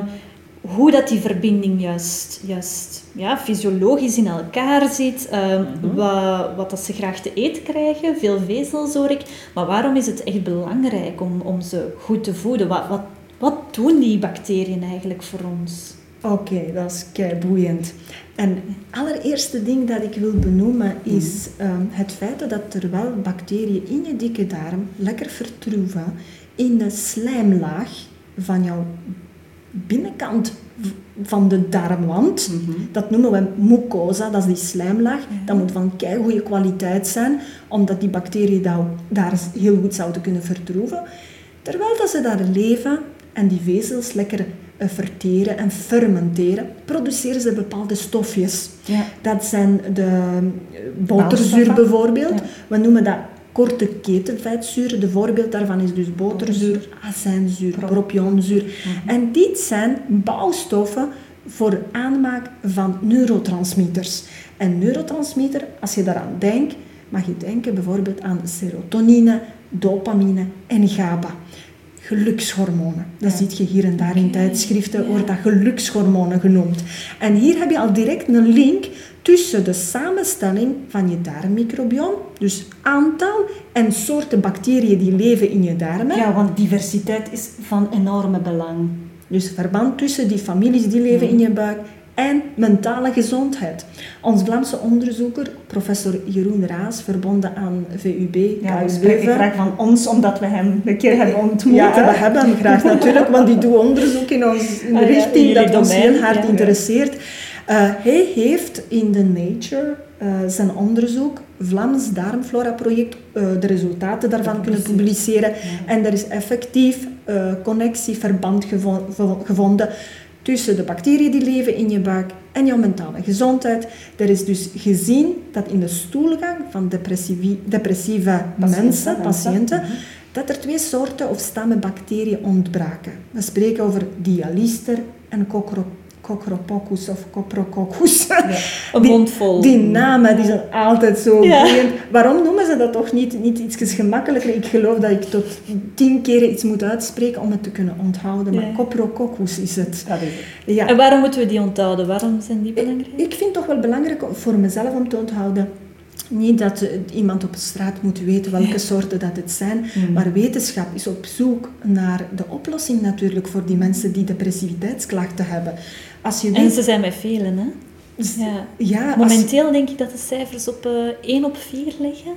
hoe dat die verbinding juist, juist ja, fysiologisch in elkaar zit, ehm, wat, wat dat ze graag te eten krijgen, veel vezels hoor ik. Maar waarom is het echt belangrijk om, om ze goed te voeden? Wat, wat, wat doen die bacteriën eigenlijk voor ons? Oké, dat is kei boeiend. En het allereerste ding dat ik wil benoemen is ehm, het feit dat terwijl bacteriën in je dikke darm lekker vertroeven in de slijmlaag van jouw binnenkant van de darmwand, dat noemen we mucosa, dat is die slijmlaag, dat moet van kei goede kwaliteit zijn, omdat die bacteriën daar, daar heel goed zouden kunnen vertroeven. Terwijl dat ze daar leven en die vezels lekker eh, verteren en fermenteren, produceren ze bepaalde stofjes. Ja. Dat zijn de eh, boterzuur bijvoorbeeld. Ja. We noemen dat korte ketenvetzuur. De voorbeeld daarvan is dus boterzuur, azijnzuur, propionzuur. En dit zijn bouwstoffen voor aanmaak van neurotransmitters. En neurotransmitter, als je daaraan denkt, mag je denken bijvoorbeeld aan serotonine, dopamine en GABA. Gelukshormonen. Dat ziet je hier en daar in tijdschriften, wordt dat gelukshormonen genoemd. En hier heb je al direct een link tussen de samenstelling van je darmmicrobiome, dus aantal en soorten bacteriën die leven in je darmen. Ja, want diversiteit is van enorme belang. Dus verband tussen die families die leven in je buik en mentale gezondheid. Ons Vlaamse onderzoeker, professor Jeroen Raas, verbonden aan VUB, Ja, Leuven. graag van ons, omdat we hem een keer hebben ontmoet. Ja, we hebben hem graag natuurlijk, want die doet onderzoek in, ons, in de Ah ja, in richting jullie dat ons heel hard ja. interesseert. Eh, hij heeft in de Nature eh, zijn onderzoek, Vlaams Darmflora-project, eh, de resultaten daarvan kunnen publiceren. En er is effectief connectie, verband gevo- vo- gevonden tussen de bacteriën die leven in je buik en jouw mentale gezondheid. Er is dus gezien dat in de stoelgang van depressieve, depressieve Patiënten, mensen, patiënten, dat er twee soorten of stammen bacteriën ontbraken. We spreken over dialister en cocro- Coccropoccus of Coprococcus. Een Die- mond vol. Die namen die zijn altijd zo Ja. boeiend. Waarom noemen ze dat toch niet, niet iets gemakkelijker? Ik geloof dat ik tot tien keer iets moet uitspreken om het te kunnen onthouden. Maar Ja. Coprococcus is het. Dat is het. Ja. En waarom moeten we die onthouden? Waarom zijn die belangrijk? Ik vind het toch wel belangrijk voor mezelf om te onthouden. Niet dat eh, iemand op straat moet weten welke soorten dat het zijn, Mm. maar wetenschap is op zoek naar de oplossing natuurlijk voor die mensen die depressiviteitsklachten hebben. Als je En ze zijn met velen, hè? Ja. ja, als, Momenteel denk ik dat de cijfers op eh 1 op 4 liggen.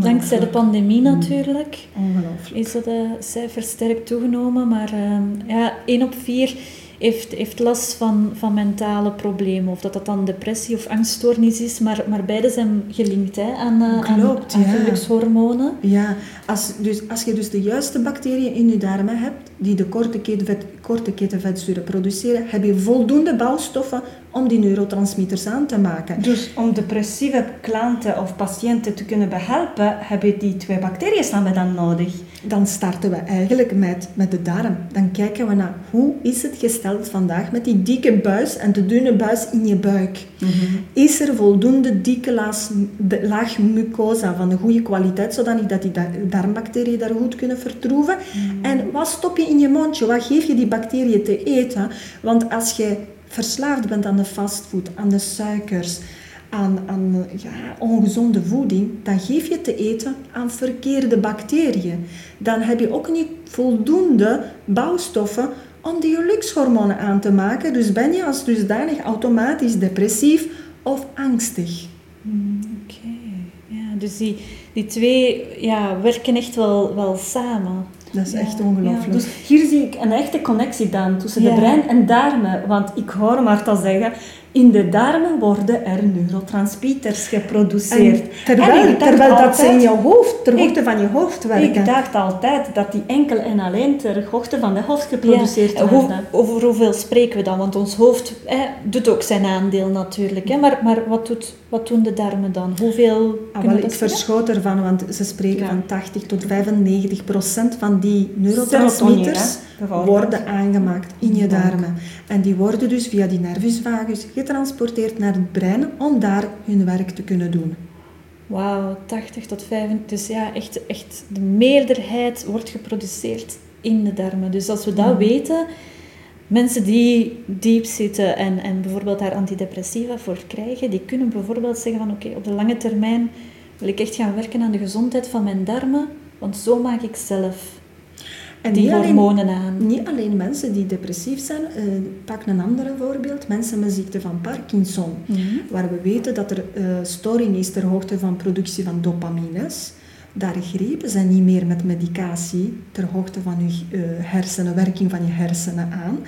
Dankzij de pandemie natuurlijk. Ongelooflijk. Is dat de cijfers sterk toegenomen. Maar ehm, ja, 1 op 4 heeft, heeft last van, van mentale problemen. Of dat dat dan depressie of angststoornis is. Maar, maar beide zijn gelinkt hè, aan, eh, aan, Klopt, aan ja. gelukshormonen. Ja, als, dus, als je dus de juiste bacteriën in je darmen hebt, die de korte, ketenvet, korte ketenvetzuren produceren, heb je voldoende bouwstoffen om die neurotransmitters aan te maken. Dus om depressieve klanten of patiënten te kunnen behelpen, heb je die twee bacteriën dan nodig. Dan starten we eigenlijk met, met de darm. Dan kijken we naar hoe is het gesteld vandaag met die dikke buis en de dunne buis in je buik. Is er voldoende dikke de- laag mucosa van een goede kwaliteit, zodat dat die da- darmbacteriën daar goed kunnen vertroeven? En wat stop je in je mondje? Wat geef je die bacteriën te eten? Want als je verslaafd bent aan de fastfood, aan de suikers, aan, aan ja, ongezonde voeding, dan geef je te eten aan verkeerde bacteriën. Dan heb je ook niet voldoende bouwstoffen om die gelukshormonen aan te maken. Dus ben je als dusdanig automatisch depressief of angstig. Oké. Ja, dus die, die twee ja, werken echt wel, wel samen. Dat is Ja, echt ongelooflijk. Dus hier zie ik een echte connectie dan tussen Ja. de brein en darmen. Want ik hoor Marta zeggen, in de darmen worden er neurotransmitters geproduceerd. En terwijl, En terwijl dat ze in je hoofd, ter hoogte van je hoofd werken. Ik dacht altijd dat die enkel en alleen ter hoogte van de hoofd geproduceerd Ja, hoe- over hoeveel spreken we dan? Want ons hoofd hè, doet ook zijn aandeel natuurlijk. Hè? Maar, maar wat, doet, wat doen de darmen dan? Hoeveel Ah, wel, we ik verschoot ervan, want ze spreken Ja. van 80 tot 95 procent van die neurotransmitters worden aangemaakt in je darmen. En die worden dus via die nervus vagus getransporteerd naar het brein om daar hun werk te kunnen doen. Wauw, 80 tot 25. Dus ja, echt, echt de meerderheid wordt geproduceerd in de darmen. Dus als we dat weten, mensen die diep zitten en, en bijvoorbeeld daar antidepressiva voor krijgen, die kunnen bijvoorbeeld zeggen van oké, op de lange termijn wil ik echt gaan werken aan de gezondheid van mijn darmen, want zo maak ik zelf En die niet alleen- hormonen aan. Niet alleen mensen die depressief zijn, eh, pak een ander voorbeeld, mensen met ziekte van Parkinson, Mhm. waar we weten dat er eh, storing is ter hoogte van productie van dopamines. Daar grepen ze niet meer met medicatie ter hoogte van je eh, hersenen, werking van je hersenen aan,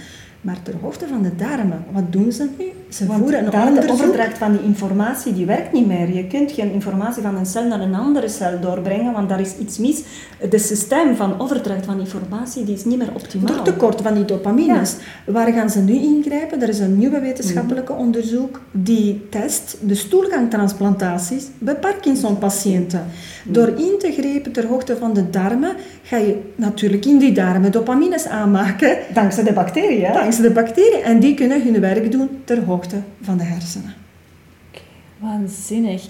maar ter hoogte van de darmen. Wat doen ze nu? Ze Want voeren een daar de onderzoek. overdracht van die informatie, die werkt niet meer. Je kunt geen informatie van een cel naar een andere cel doorbrengen, want daar is iets mis. Het systeem van overdracht van informatie die is niet meer optimaal. Door tekort van die dopamines. Waar gaan ze nu ingrijpen? Er is een nieuwe wetenschappelijke onderzoek die test de stoelgangtransplantaties bij Parkinson-patiënten. Door in te grepen ter hoogte van de darmen, ga je natuurlijk in die darmen dopamines aanmaken, Dankzij de bacteriën. Dankzij de bacteriën. En die kunnen hun werk doen ter hoogte van de hersenen. Waanzinnig.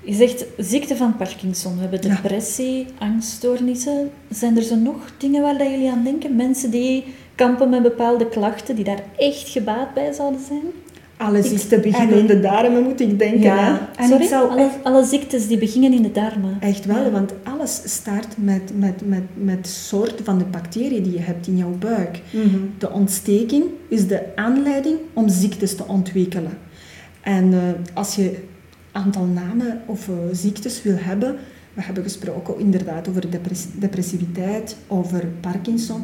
Je zegt ziekte van Parkinson. We hebben Ja. depressie, angststoornissen. Zijn er zo nog dingen waar dat jullie aan denken? Mensen die kampen met bepaalde klachten, die daar echt gebaat bij zouden zijn? Alle ziekten beginnen in de darmen, moet ik denken. Ja, en Sorry? ik zou alle, alle ziektes die beginnen in de darmen. Echt wel, Ja. want alles start met, met, met, met soort van de bacteriën die je hebt in jouw buik. Mhm. De ontsteking is de aanleiding om ziektes te ontwikkelen. En eh, als je aantal namen of eh, ziektes wil hebben, we hebben gesproken inderdaad over depress- depressiviteit, over Parkinson,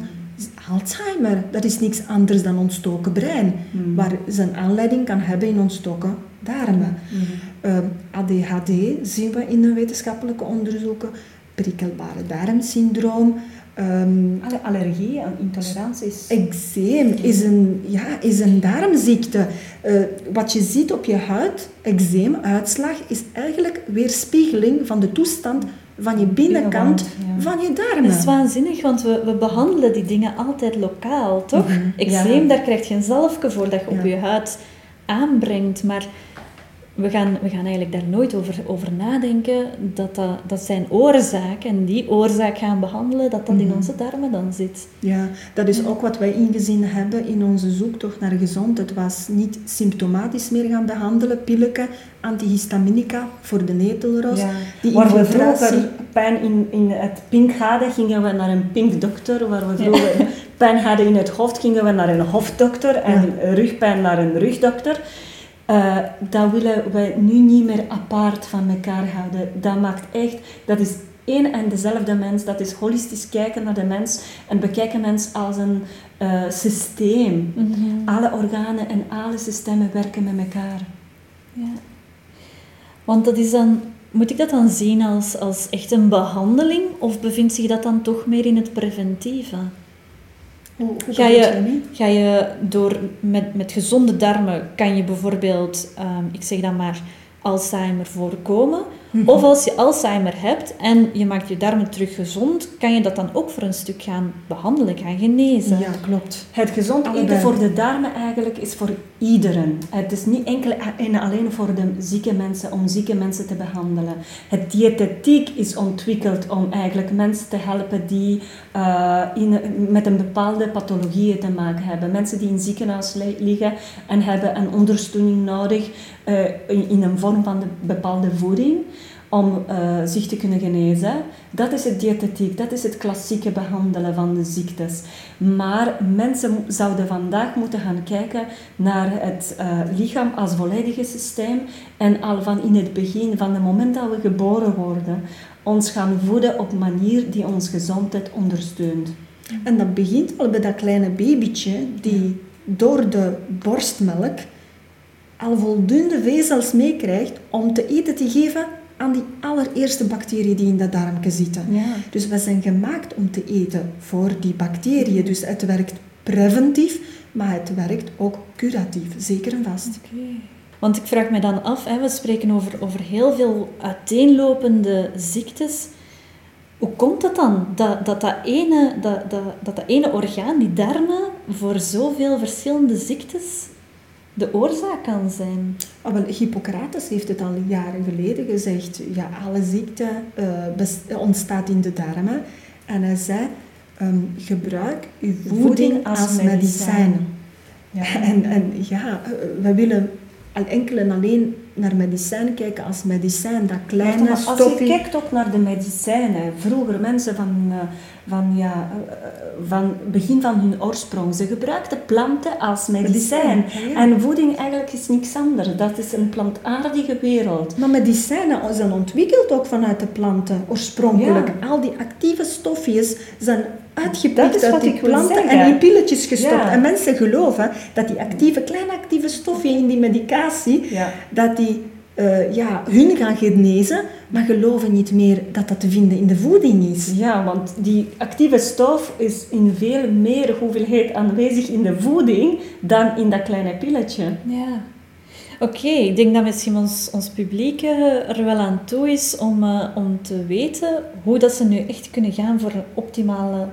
Alzheimer, dat is niks anders dan ontstoken brein, Mhm. waar zijn aanleiding kan hebben in ontstoken darmen. Mhm. Eh, ADHD zien we in de wetenschappelijke onderzoeken, prikkelbare darmsyndroom, ehm, Alle allergieën en intoleranties. Eczeem is een, ja, is een darmziekte. Eh, wat je ziet op je huid, eczeemuitslag, is eigenlijk weerspiegeling van de toestand van je binnenkant ja. van je darmen. Dat is waanzinnig, want we, we behandelen die dingen altijd lokaal, toch? Eczeem, Ja. daar krijg je een zalfje voor dat je op je huid aanbrengt. Maar we gaan, we gaan eigenlijk daar nooit over, over nadenken dat, dat dat zijn oorzaak en die oorzaak gaan behandelen, dat dat in Mhm. onze darmen dan zit. Ja, dat is ook wat wij ingezien hebben in onze zoektocht naar gezond. Het was niet symptomatisch meer gaan behandelen, pilletje, antihistaminica voor de netelros. Ja. Die Waar we vroeger pijn in, in het pink hadden, gingen we naar een pinkdokter. Waar we vroeger pijn hadden in het hoofd, gingen we naar een hoofddokter. En rugpijn naar een rugdokter. Eh, dat willen wij nu niet meer apart van elkaar houden. Dat maakt echt, dat is één en dezelfde mens. Dat is holistisch kijken naar de mens en bekijken mens als een eh, systeem. Alle organen en alle systemen werken met elkaar. Ja. Want dat is dan, moet ik dat dan zien als, als echt een behandeling of bevindt zich dat dan toch meer in het preventieve? Hoe, hoe Ga je, ga je door met, met gezonde darmen, kan je bijvoorbeeld, ehm, ik zeg dan maar, Alzheimer voorkomen? Of als je Alzheimer hebt en je maakt je darmen terug gezond, kan je dat dan ook voor een stuk gaan behandelen, gaan genezen? Ja, klopt. Het gezond Allebei. eten voor de darmen eigenlijk is voor iedereen. Het is niet enkel en alleen voor de zieke mensen, om zieke mensen te behandelen. Het diëtetiek is ontwikkeld om eigenlijk mensen te helpen die eh, in, met een bepaalde pathologieën te maken hebben. Mensen die in ziekenhuis li- liggen en hebben een ondersteuning nodig eh, in, in een vorm van de bepaalde voeding om eh, zich te kunnen genezen. Dat is het diëtetiek, dat is het klassieke behandelen van de ziektes. Maar mensen zouden vandaag moeten gaan kijken naar het eh, lichaam als volledige systeem en al van in het begin, van het moment dat we geboren worden, ons gaan voeden op manier die ons gezondheid ondersteunt. En dat begint al bij dat kleine babytje die door de borstmelk al voldoende vezels meekrijgt om te eten te geven aan die allereerste bacteriën die in dat darmje zitten. Ja. Dus we zijn gemaakt om te eten voor die bacteriën. Dus het werkt preventief, maar het werkt ook curatief, zeker en vast. Want ik vraag me dan af, hè, we spreken over, over heel veel uiteenlopende ziektes. Hoe komt het dan dat dat, dat, ene, dat, dat, dat, dat ene orgaan, die darmen, voor zoveel verschillende ziektes de oorzaak kan zijn? Ah, wel, Hippocrates heeft het al jaren geleden gezegd. Ja, alle ziekte eh, bes- ontstaat in de darmen. En hij zei, ehm, gebruik uw voeding als, medicijn. En, en ja, eh, we willen al enkel en alleen naar medicijn kijken als medicijn, dat kleine Maar Als je kijkt ook naar de medicijnen, vroeger mensen van, eh, van, ja, eh, van begin van hun oorsprong, ze gebruikten planten als medicijn. Medicijn, ja. En voeding eigenlijk is niks anders. Dat is een plantaardige wereld. Maar medicijnen zijn ontwikkeld ook vanuit de planten, oorspronkelijk. Ja. Al die actieve stofjes zijn uitgepikt is uit wat die planten en in pilletjes gestopt. Ja. En mensen geloven dat die actieve, kleine actieve stofjes in die medicatie, Ja. dat die eh, ja, hun gaan genezen, maar geloven niet meer dat dat te vinden in de voeding is. Ja, want die actieve stof is in veel meer hoeveelheid aanwezig in de voeding dan in dat kleine pilletje. Ja. Oké, ik denk dat misschien ons, ons publiek eh, er wel aan toe is om, eh, om te weten hoe dat ze nu echt kunnen gaan voor een optimale,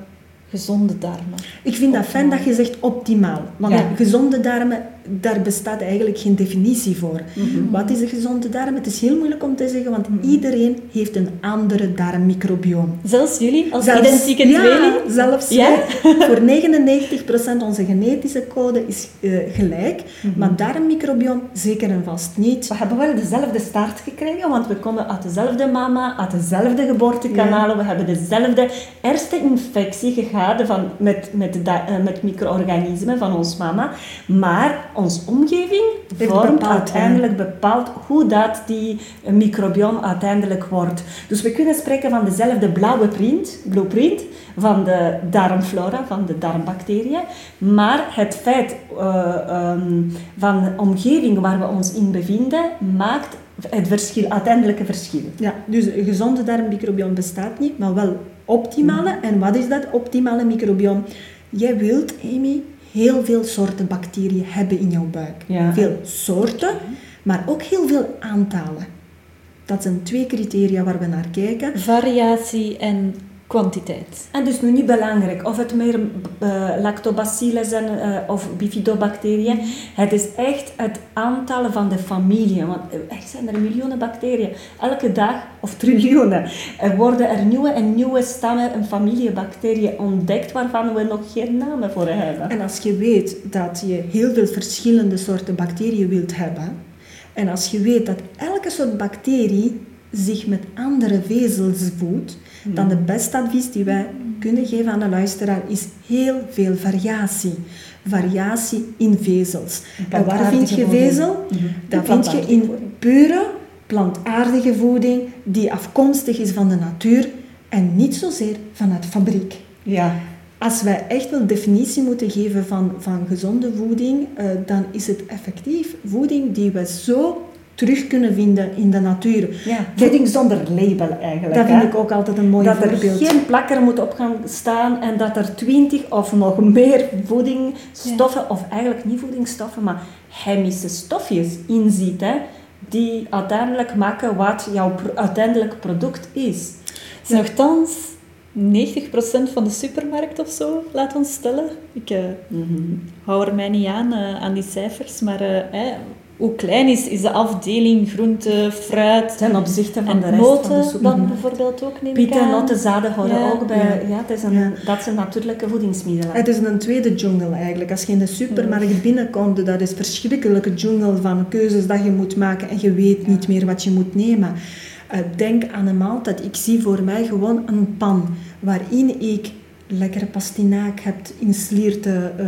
gezonde darmen. Ik vind dat fijn dat je zegt optimaal. Want Ja. gezonde darmen, daar bestaat eigenlijk geen definitie voor. Mhm. Wat is een gezonde darm? Het is heel moeilijk om te zeggen, want iedereen heeft een andere darmmicrobioom. Zelfs jullie, als Zelfs- identieke ja, tweeling? zelfs Ja? Voor 99% onze genetische code is eh, gelijk, Mhm. maar darmmicrobioom zeker en vast niet. We hebben wel dezelfde start gekregen, want we komen uit dezelfde mama, uit dezelfde geboortekanalen. We hebben dezelfde eerste infectie gehad van, met, met, da- eh, met micro-organismen van ons mama. Maar onze omgeving vormt uiteindelijk bepaald hoe dat die eh, microbioom uiteindelijk wordt. Dus we kunnen spreken van dezelfde blauwe print, blueprint van de darmflora, van de darmbacteriën. Maar het feit ehm, van de omgeving waar we ons in bevinden, maakt het verschil, uiteindelijke verschil. Ja, dus een gezonde darmmicrobioom bestaat niet, maar wel optimale. En wat is dat optimale microbioom? Jij wilt, Amy, heel veel soorten bacteriën hebben in jouw buik. Ja. Veel soorten, maar ook heel veel aantallen. Dat zijn twee criteria waar we naar kijken. Variatie en kwantiteit. En dus nu niet belangrijk of het meer eh, lactobacillen zijn eh, of bifidobacteriën. Het is echt het aantal van de familie. Want er zijn er miljoenen bacteriën. Elke dag, of triljoenen, er worden er nieuwe en nieuwe stammen en familiebacteriën ontdekt waarvan we nog geen namen voor hebben. En als je weet dat je heel veel verschillende soorten bacteriën wilt hebben, en als je weet dat elke soort bacterie zich met andere vezels voedt, dan de beste advies die wij kunnen geven aan de luisteraar is heel veel variatie. Variatie in vezels. En waar vind je vezel? Mhm. Dat In vind je in pure plantaardige voeding die afkomstig is van de natuur en niet zozeer vanuit fabriek. Ja. Als wij echt wel definitie moeten geven van, van gezonde voeding, eh, dan is het effectief voeding die we zo terug kunnen vinden in de natuur. ja. Voeding zonder label eigenlijk. Dat hè? vind ik ook altijd een mooi dat er voorbeeld. geen plakker moet op gaan staan en dat er twintig of nog meer voedingsstoffen, of eigenlijk niet voedingsstoffen, maar chemische stofjes in zitten, die uiteindelijk maken wat jouw uiteindelijk product is. Nochtans, 90% van de supermarkt of zo, laat ons stellen. Ik eh, hou er mij niet aan, eh, aan die cijfers, maar eh, hoe klein is, is de afdeling groente, fruit Ten opzichte van en de rest van de noten dan bijvoorbeeld ook, neem ik Pieten, aan. noten, zaden horen Ja. ook bij. Ja. het is een, Ja. Dat zijn natuurlijke voedingsmiddelen. Het is een tweede jungle eigenlijk. Als je in de supermarkt binnenkomt, dat is verschrikkelijke jungle van keuzes dat je moet maken en je weet niet meer wat je moet nemen. Eh, denk aan een maaltijd. Ik zie voor mij gewoon een pan waarin ik lekkere pastinaak heb in slierte eh,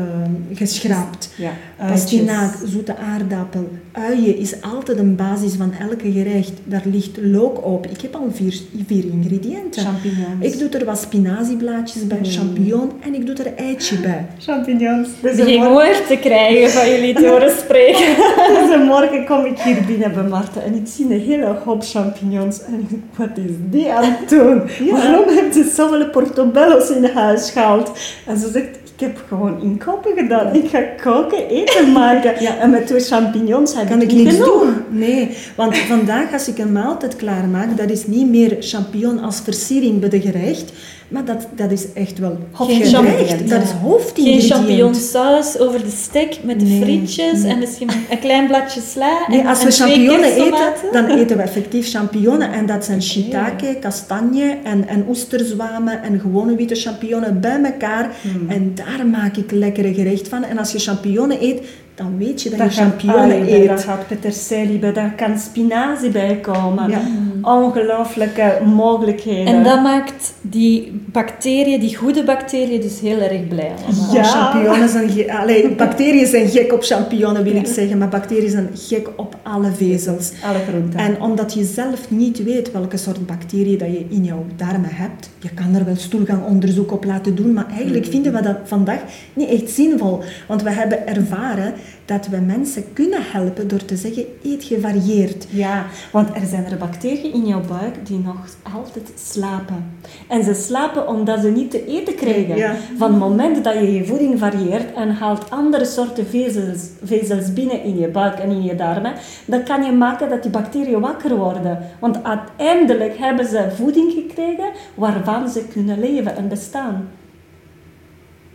geschraapt. Ja. Pastinaak, Uitjes. zoete aardappel, uien is altijd een basis van elke gerecht. Daar ligt look op. Ik heb al vier, vier ingrediënten. Champignons. Ik doe er wat spinazieblaadjes bij, champignon en ik doe er eitje bij. Champignons. Dus Begin een woord te krijgen van jullie te horen spreken. Dus een morgen kom ik hier binnen bij Marten en ik zie een hele hoop champignons. En ik denk, wat is die aan het doen? Waarom heeft ze zoveel portobello's in huis gehaald? En ze zegt, ik heb gewoon inkopen gedaan. Ik ga koken, eten maken. Ja. En met twee champignons heb kan ik niet niks genoeg. doen. Nee, want vandaag als ik een maaltijd klaarmaak, dat is niet meer champignon als versiering bij de gerecht, Maar dat, dat is echt wel Geen gerecht. Dat is hoofdingrediënt. Geen champignonsaus over de steak met de Nee, frietjes nee. en misschien een klein bladje sla. Nee, en, als we twee champignonnen eten, dan eten we effectief champignonnen. En dat zijn shiitake, kastanje en, en oesterzwamen en gewone witte champignonnen bij elkaar. Hmm. En daar maak ik lekkere gerecht van. En als je champignonnen eet, dan weet je dat, Daar je ui bij, daar eet. gaat peterselie bij, daar kan spinazie bij komen. Ja. Ongelooflijke mogelijkheden. En dat maakt die bacteriën, die goede bacteriën, dus heel erg blij allemaal. Ja. Champignonnen zijn allee, bacteriën zijn gek op champignonnen, wil ik zeggen. Maar bacteriën zijn gek op alle vezels. Alle groenten. En omdat je zelf niet weet welke soort bacteriën dat je in jouw darmen hebt, je kan er wel stoelgangonderzoek op laten doen, maar eigenlijk vinden we dat vandaag niet echt zinvol. Want we hebben ervaren dat we mensen kunnen helpen door te zeggen, eet gevarieerd. Ja, want er zijn er bacteriën in jouw buik die nog altijd slapen. En ze slapen omdat ze niet te eten krijgen. Ja. Van het moment dat je je voeding varieert en haalt andere soorten vezels, vezels binnen in je buik en in je darmen, dan kan je maken dat die bacteriën wakker worden. Want uiteindelijk hebben ze voeding gekregen waarvan ze kunnen leven en bestaan.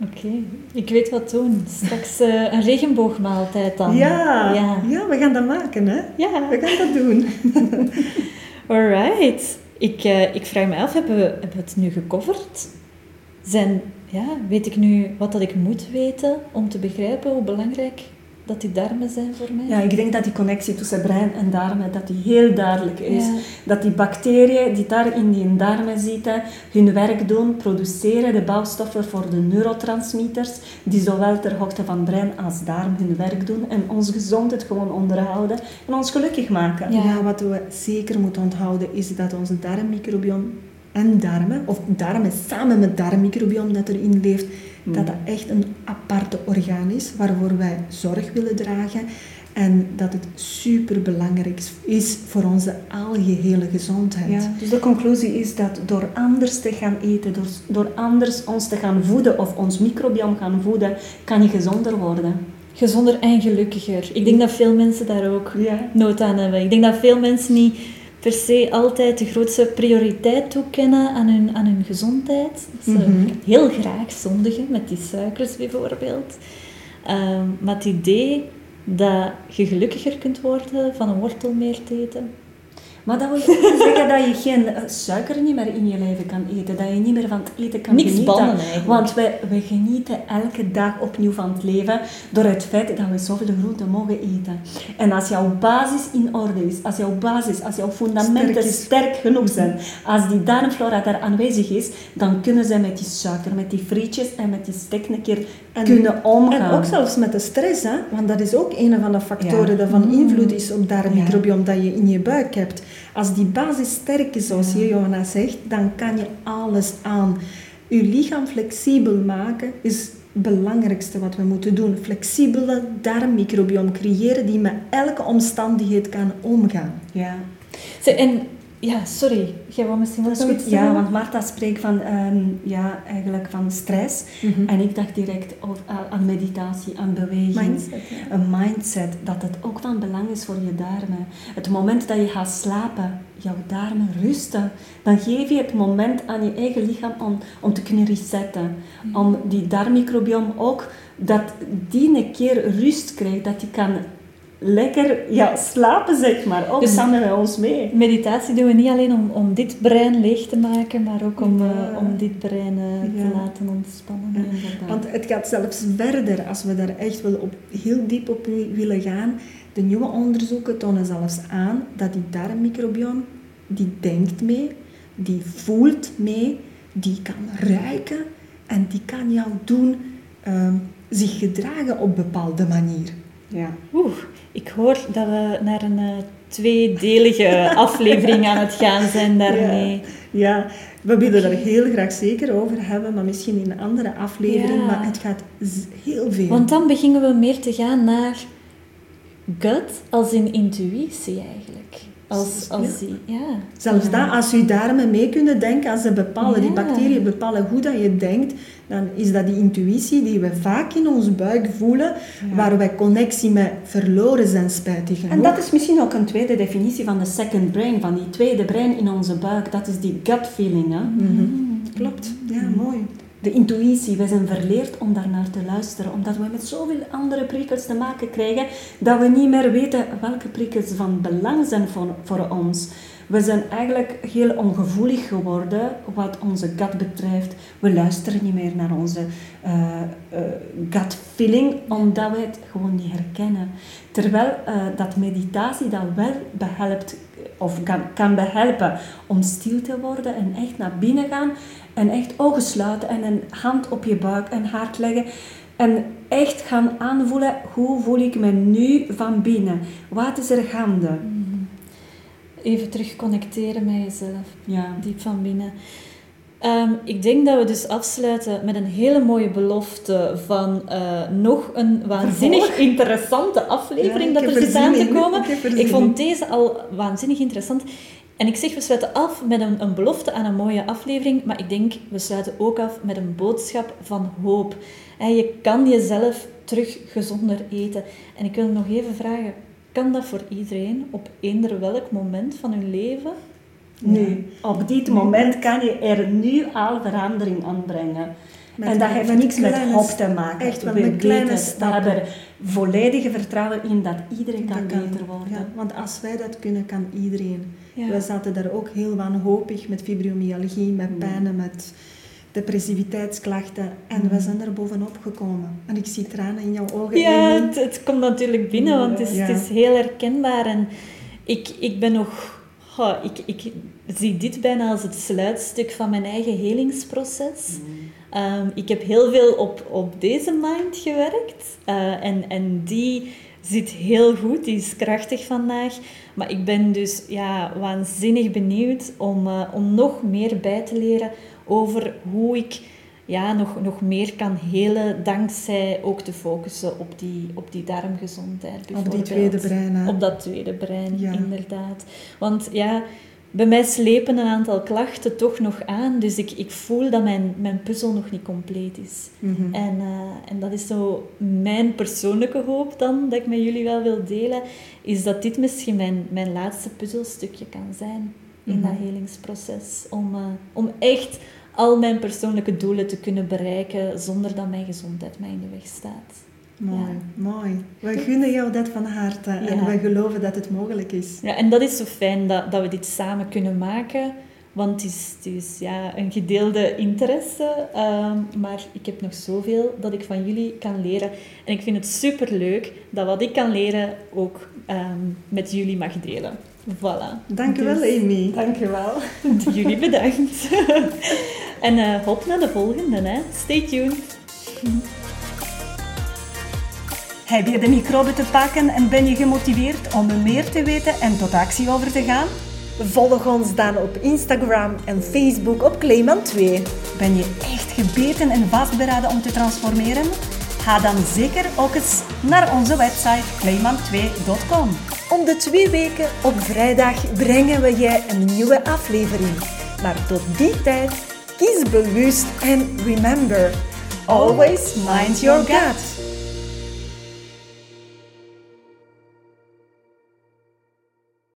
Oké, ik weet wat doen. Straks eh, een regenboogmaaltijd dan. Ja, ja. ja. we gaan dat maken, hè? Ja. We gaan dat doen. Alright. Ik, eh, ik vraag me af, hebben we, hebben we het nu gecoverd? Zijn, ja, weet ik nu wat dat ik moet weten om te begrijpen hoe belangrijk dat die darmen zijn voor mij? Ja, ik denk dat die connectie tussen brein en darmen dat die heel duidelijk is. Ja. Dat die bacteriën die daar in die darmen zitten, hun werk doen, produceren de bouwstoffen voor de neurotransmitters, die zowel ter hoogte van brein als darm hun werk doen en ons gezondheid gewoon onderhouden en ons gelukkig maken. Ja. Ja. wat we zeker moeten onthouden is dat onze darmmicrobiom en darmen, of darmen samen met darmmicrobiom dat erin leeft, dat dat echt een aparte orgaan is waarvoor wij zorg willen dragen en dat het super belangrijk is voor onze algehele gezondheid. Ja, dus de conclusie is dat door anders te gaan eten, door, door anders ons te gaan voeden of ons microbiom gaan voeden, kan je gezonder worden. Gezonder en gelukkiger. Ik denk dat veel mensen daar ook Ja. nood aan hebben. Ik denk dat veel mensen niet per se altijd de grootste prioriteit toekennen aan hun, aan hun gezondheid. Dat ze Mhm. heel graag zondigen met die suikers bijvoorbeeld. Ehm, maar het idee dat je gelukkiger kunt worden van een wortel meer te eten. Maar dat wil zeggen dat je geen eh, suiker niet meer in je leven kan eten. Dat je niet meer van het eten kan Niks genieten. bannen eigenlijk. Want wij, wij genieten elke dag opnieuw van het leven door het feit dat we zoveel groenten mogen eten. En als jouw basis in orde is, als jouw basis, als jouw fundamenten Sterk genoeg zijn, als die darmflora daar aanwezig is, dan kunnen zij met die suiker, met die frietjes en met die steak een keer En- kunnen omgaan. En ook zelfs met de stress, hè? want dat is ook een van de factoren Ja. dat van invloed is op darmmicrobiom dat je in je buik hebt. Als die basis sterk is, zoals je Johanna zegt, dan kan je alles aan. Je lichaam flexibel maken is het belangrijkste wat we moeten doen. Flexibele darmmicrobiom creëren die met elke omstandigheid kan omgaan. Ja. En ja, sorry, jij wou misschien wel zoiets goed. Ja, zeggen? want Marta spreekt van, ehm, ja, eigenlijk van stress. Mhm. En ik dacht direct over, aan- meditatie, aan beweging. Mindset, ja. Een mindset, dat het ook van belang is voor je darmen. Het moment dat je gaat slapen, jouw darmen rusten, dan geef je het moment aan je eigen lichaam om, om te kunnen resetten. Om die darmmicrobiom ook, dat die een keer rust krijgt, dat die kan lekker ja, slapen, zeg maar. Ook Dus- samen met ons mee. Meditatie doen we niet alleen om, om dit brein leeg te maken, maar ook om, Ja. eh, om dit brein eh, Ja. te laten ontspannen. Ja. Want het gaat zelfs verder als we daar echt wel op, heel diep op wi- willen gaan. De nieuwe onderzoeken tonen zelfs aan dat die darmmicrobiom, die denkt mee, die voelt mee, die kan ruiken en die kan jou doen ehm, zich gedragen op bepaalde manier. Ja. Oeh, ik hoor dat we naar een eh, tweedelige aflevering aan het gaan zijn daarmee. Ja, we willen er heel graag zeker over hebben, maar misschien in een andere aflevering. Ja. Maar het gaat heel veel. Want dan beginnen we meer te gaan naar gut als in intuïtie eigenlijk. Als, als die, ja. Zelfs dat, als je darmen mee kunnen denken, als ze bepalen, die bacteriën bepalen hoe dat je denkt, dan is dat die intuïtie die we vaak in onze buik voelen, waar wij connectie met verloren zijn, spijtig genoeg. En dat is misschien ook een tweede definitie van de second brain, van die tweede brein in onze buik. Dat is die gut feeling. Hè? Mhm. Klopt, ja, mooi. De intuïtie, wij zijn verleerd om daarnaar te luisteren, omdat we met zoveel andere prikkels te maken krijgen, dat we niet meer weten welke prikkels van belang zijn voor, voor ons. We zijn eigenlijk heel ongevoelig geworden wat onze gut betreft. We luisteren niet meer naar onze uh, uh, gut feeling, omdat we het gewoon niet herkennen. Terwijl uh, dat meditatie dat wel behelpt, of kan, kan behelpen om stil te worden en echt naar binnen gaan en echt ogen sluiten en een hand op je buik en hart leggen. En echt gaan aanvoelen, hoe voel ik me nu van binnen? Wat is er gaande? Mhm. Even terug connecteren met jezelf, ja. diep van binnen. Um, ik denk dat we dus afsluiten met een hele mooie belofte van uh, nog een waanzinnig interessante aflevering ja, dat er zit aan te komen. Ik, ik vond deze al waanzinnig interessant. En ik zeg, we sluiten af met een, een, belofte aan een mooie aflevering, maar ik denk, we sluiten ook af met een boodschap van hoop. En je kan jezelf terug gezonder eten. En ik wil nog even vragen, kan dat voor iedereen op eender welk moment van hun leven? Nu, op dit moment kan je er nu al verandering aanbrengen. en dat heeft niks met hoop te maken. Echt, we met kleine stappen. We hebben volledige vertrouwen in dat iedereen kan, beter worden. Ja, want als wij dat kunnen, kan iedereen. Ja. Wij zaten daar ook heel wanhopig met fibromyalgie, met pijnen, met depressiviteitsklachten. En we zijn er bovenop gekomen. En ik zie tranen in jouw ogen. Ja, het, het, komt natuurlijk binnen, want het is, het is heel herkenbaar. En ik, ik ben nog... Oh, ik, ik zie dit bijna als het sluitstuk van mijn eigen helingsproces. Um, ik heb heel veel op, op deze mind gewerkt. Uh, en, en die zit heel goed, die is krachtig vandaag. Maar ik ben dus ja, waanzinnig benieuwd om, uh, om nog meer bij te leren over hoe ik ja, nog, nog meer kan helen, dankzij ook te focussen op die, op die darmgezondheid. Op die tweede brein. Hè? Op dat tweede brein, ja. inderdaad. Want ja, bij mij slepen een aantal klachten toch nog aan, dus ik, ik voel dat mijn, mijn puzzel nog niet compleet is. Mhm. en, uh, en dat is zo mijn persoonlijke hoop dan, dat ik met jullie wel wil delen, is dat dit misschien mijn, mijn laatste puzzelstukje kan zijn in mm dat helingsproces. Om, uh, om echt al mijn persoonlijke doelen te kunnen bereiken zonder dat mijn gezondheid mij in de weg staat. Mooi, mooi. We gunnen jou dat van harte en we geloven dat het mogelijk is. Ja, en dat is zo fijn dat, dat we dit samen kunnen maken. Want het is, het is ja, een gedeelde interesse, um, maar ik heb nog zoveel dat ik van jullie kan leren. En ik vind het super leuk dat wat ik kan leren ook um, met jullie mag delen. Voilà. Dank je wel, dus, Amy. Dank je wel. jullie bedankt. en uh, hop naar de volgende, hè. Stay tuned. Heb je de microben te pakken en ben je gemotiveerd om meer te weten en tot actie over te gaan? Volg ons dan op Instagram en Facebook op Clayman 2. Ben je echt gebeten en vastberaden om te transformeren? Ga dan zeker ook eens naar onze website clayman2.com. Om de twee weken op vrijdag brengen we je een nieuwe aflevering. Maar tot die tijd, kies bewust en remember, always mind your gut.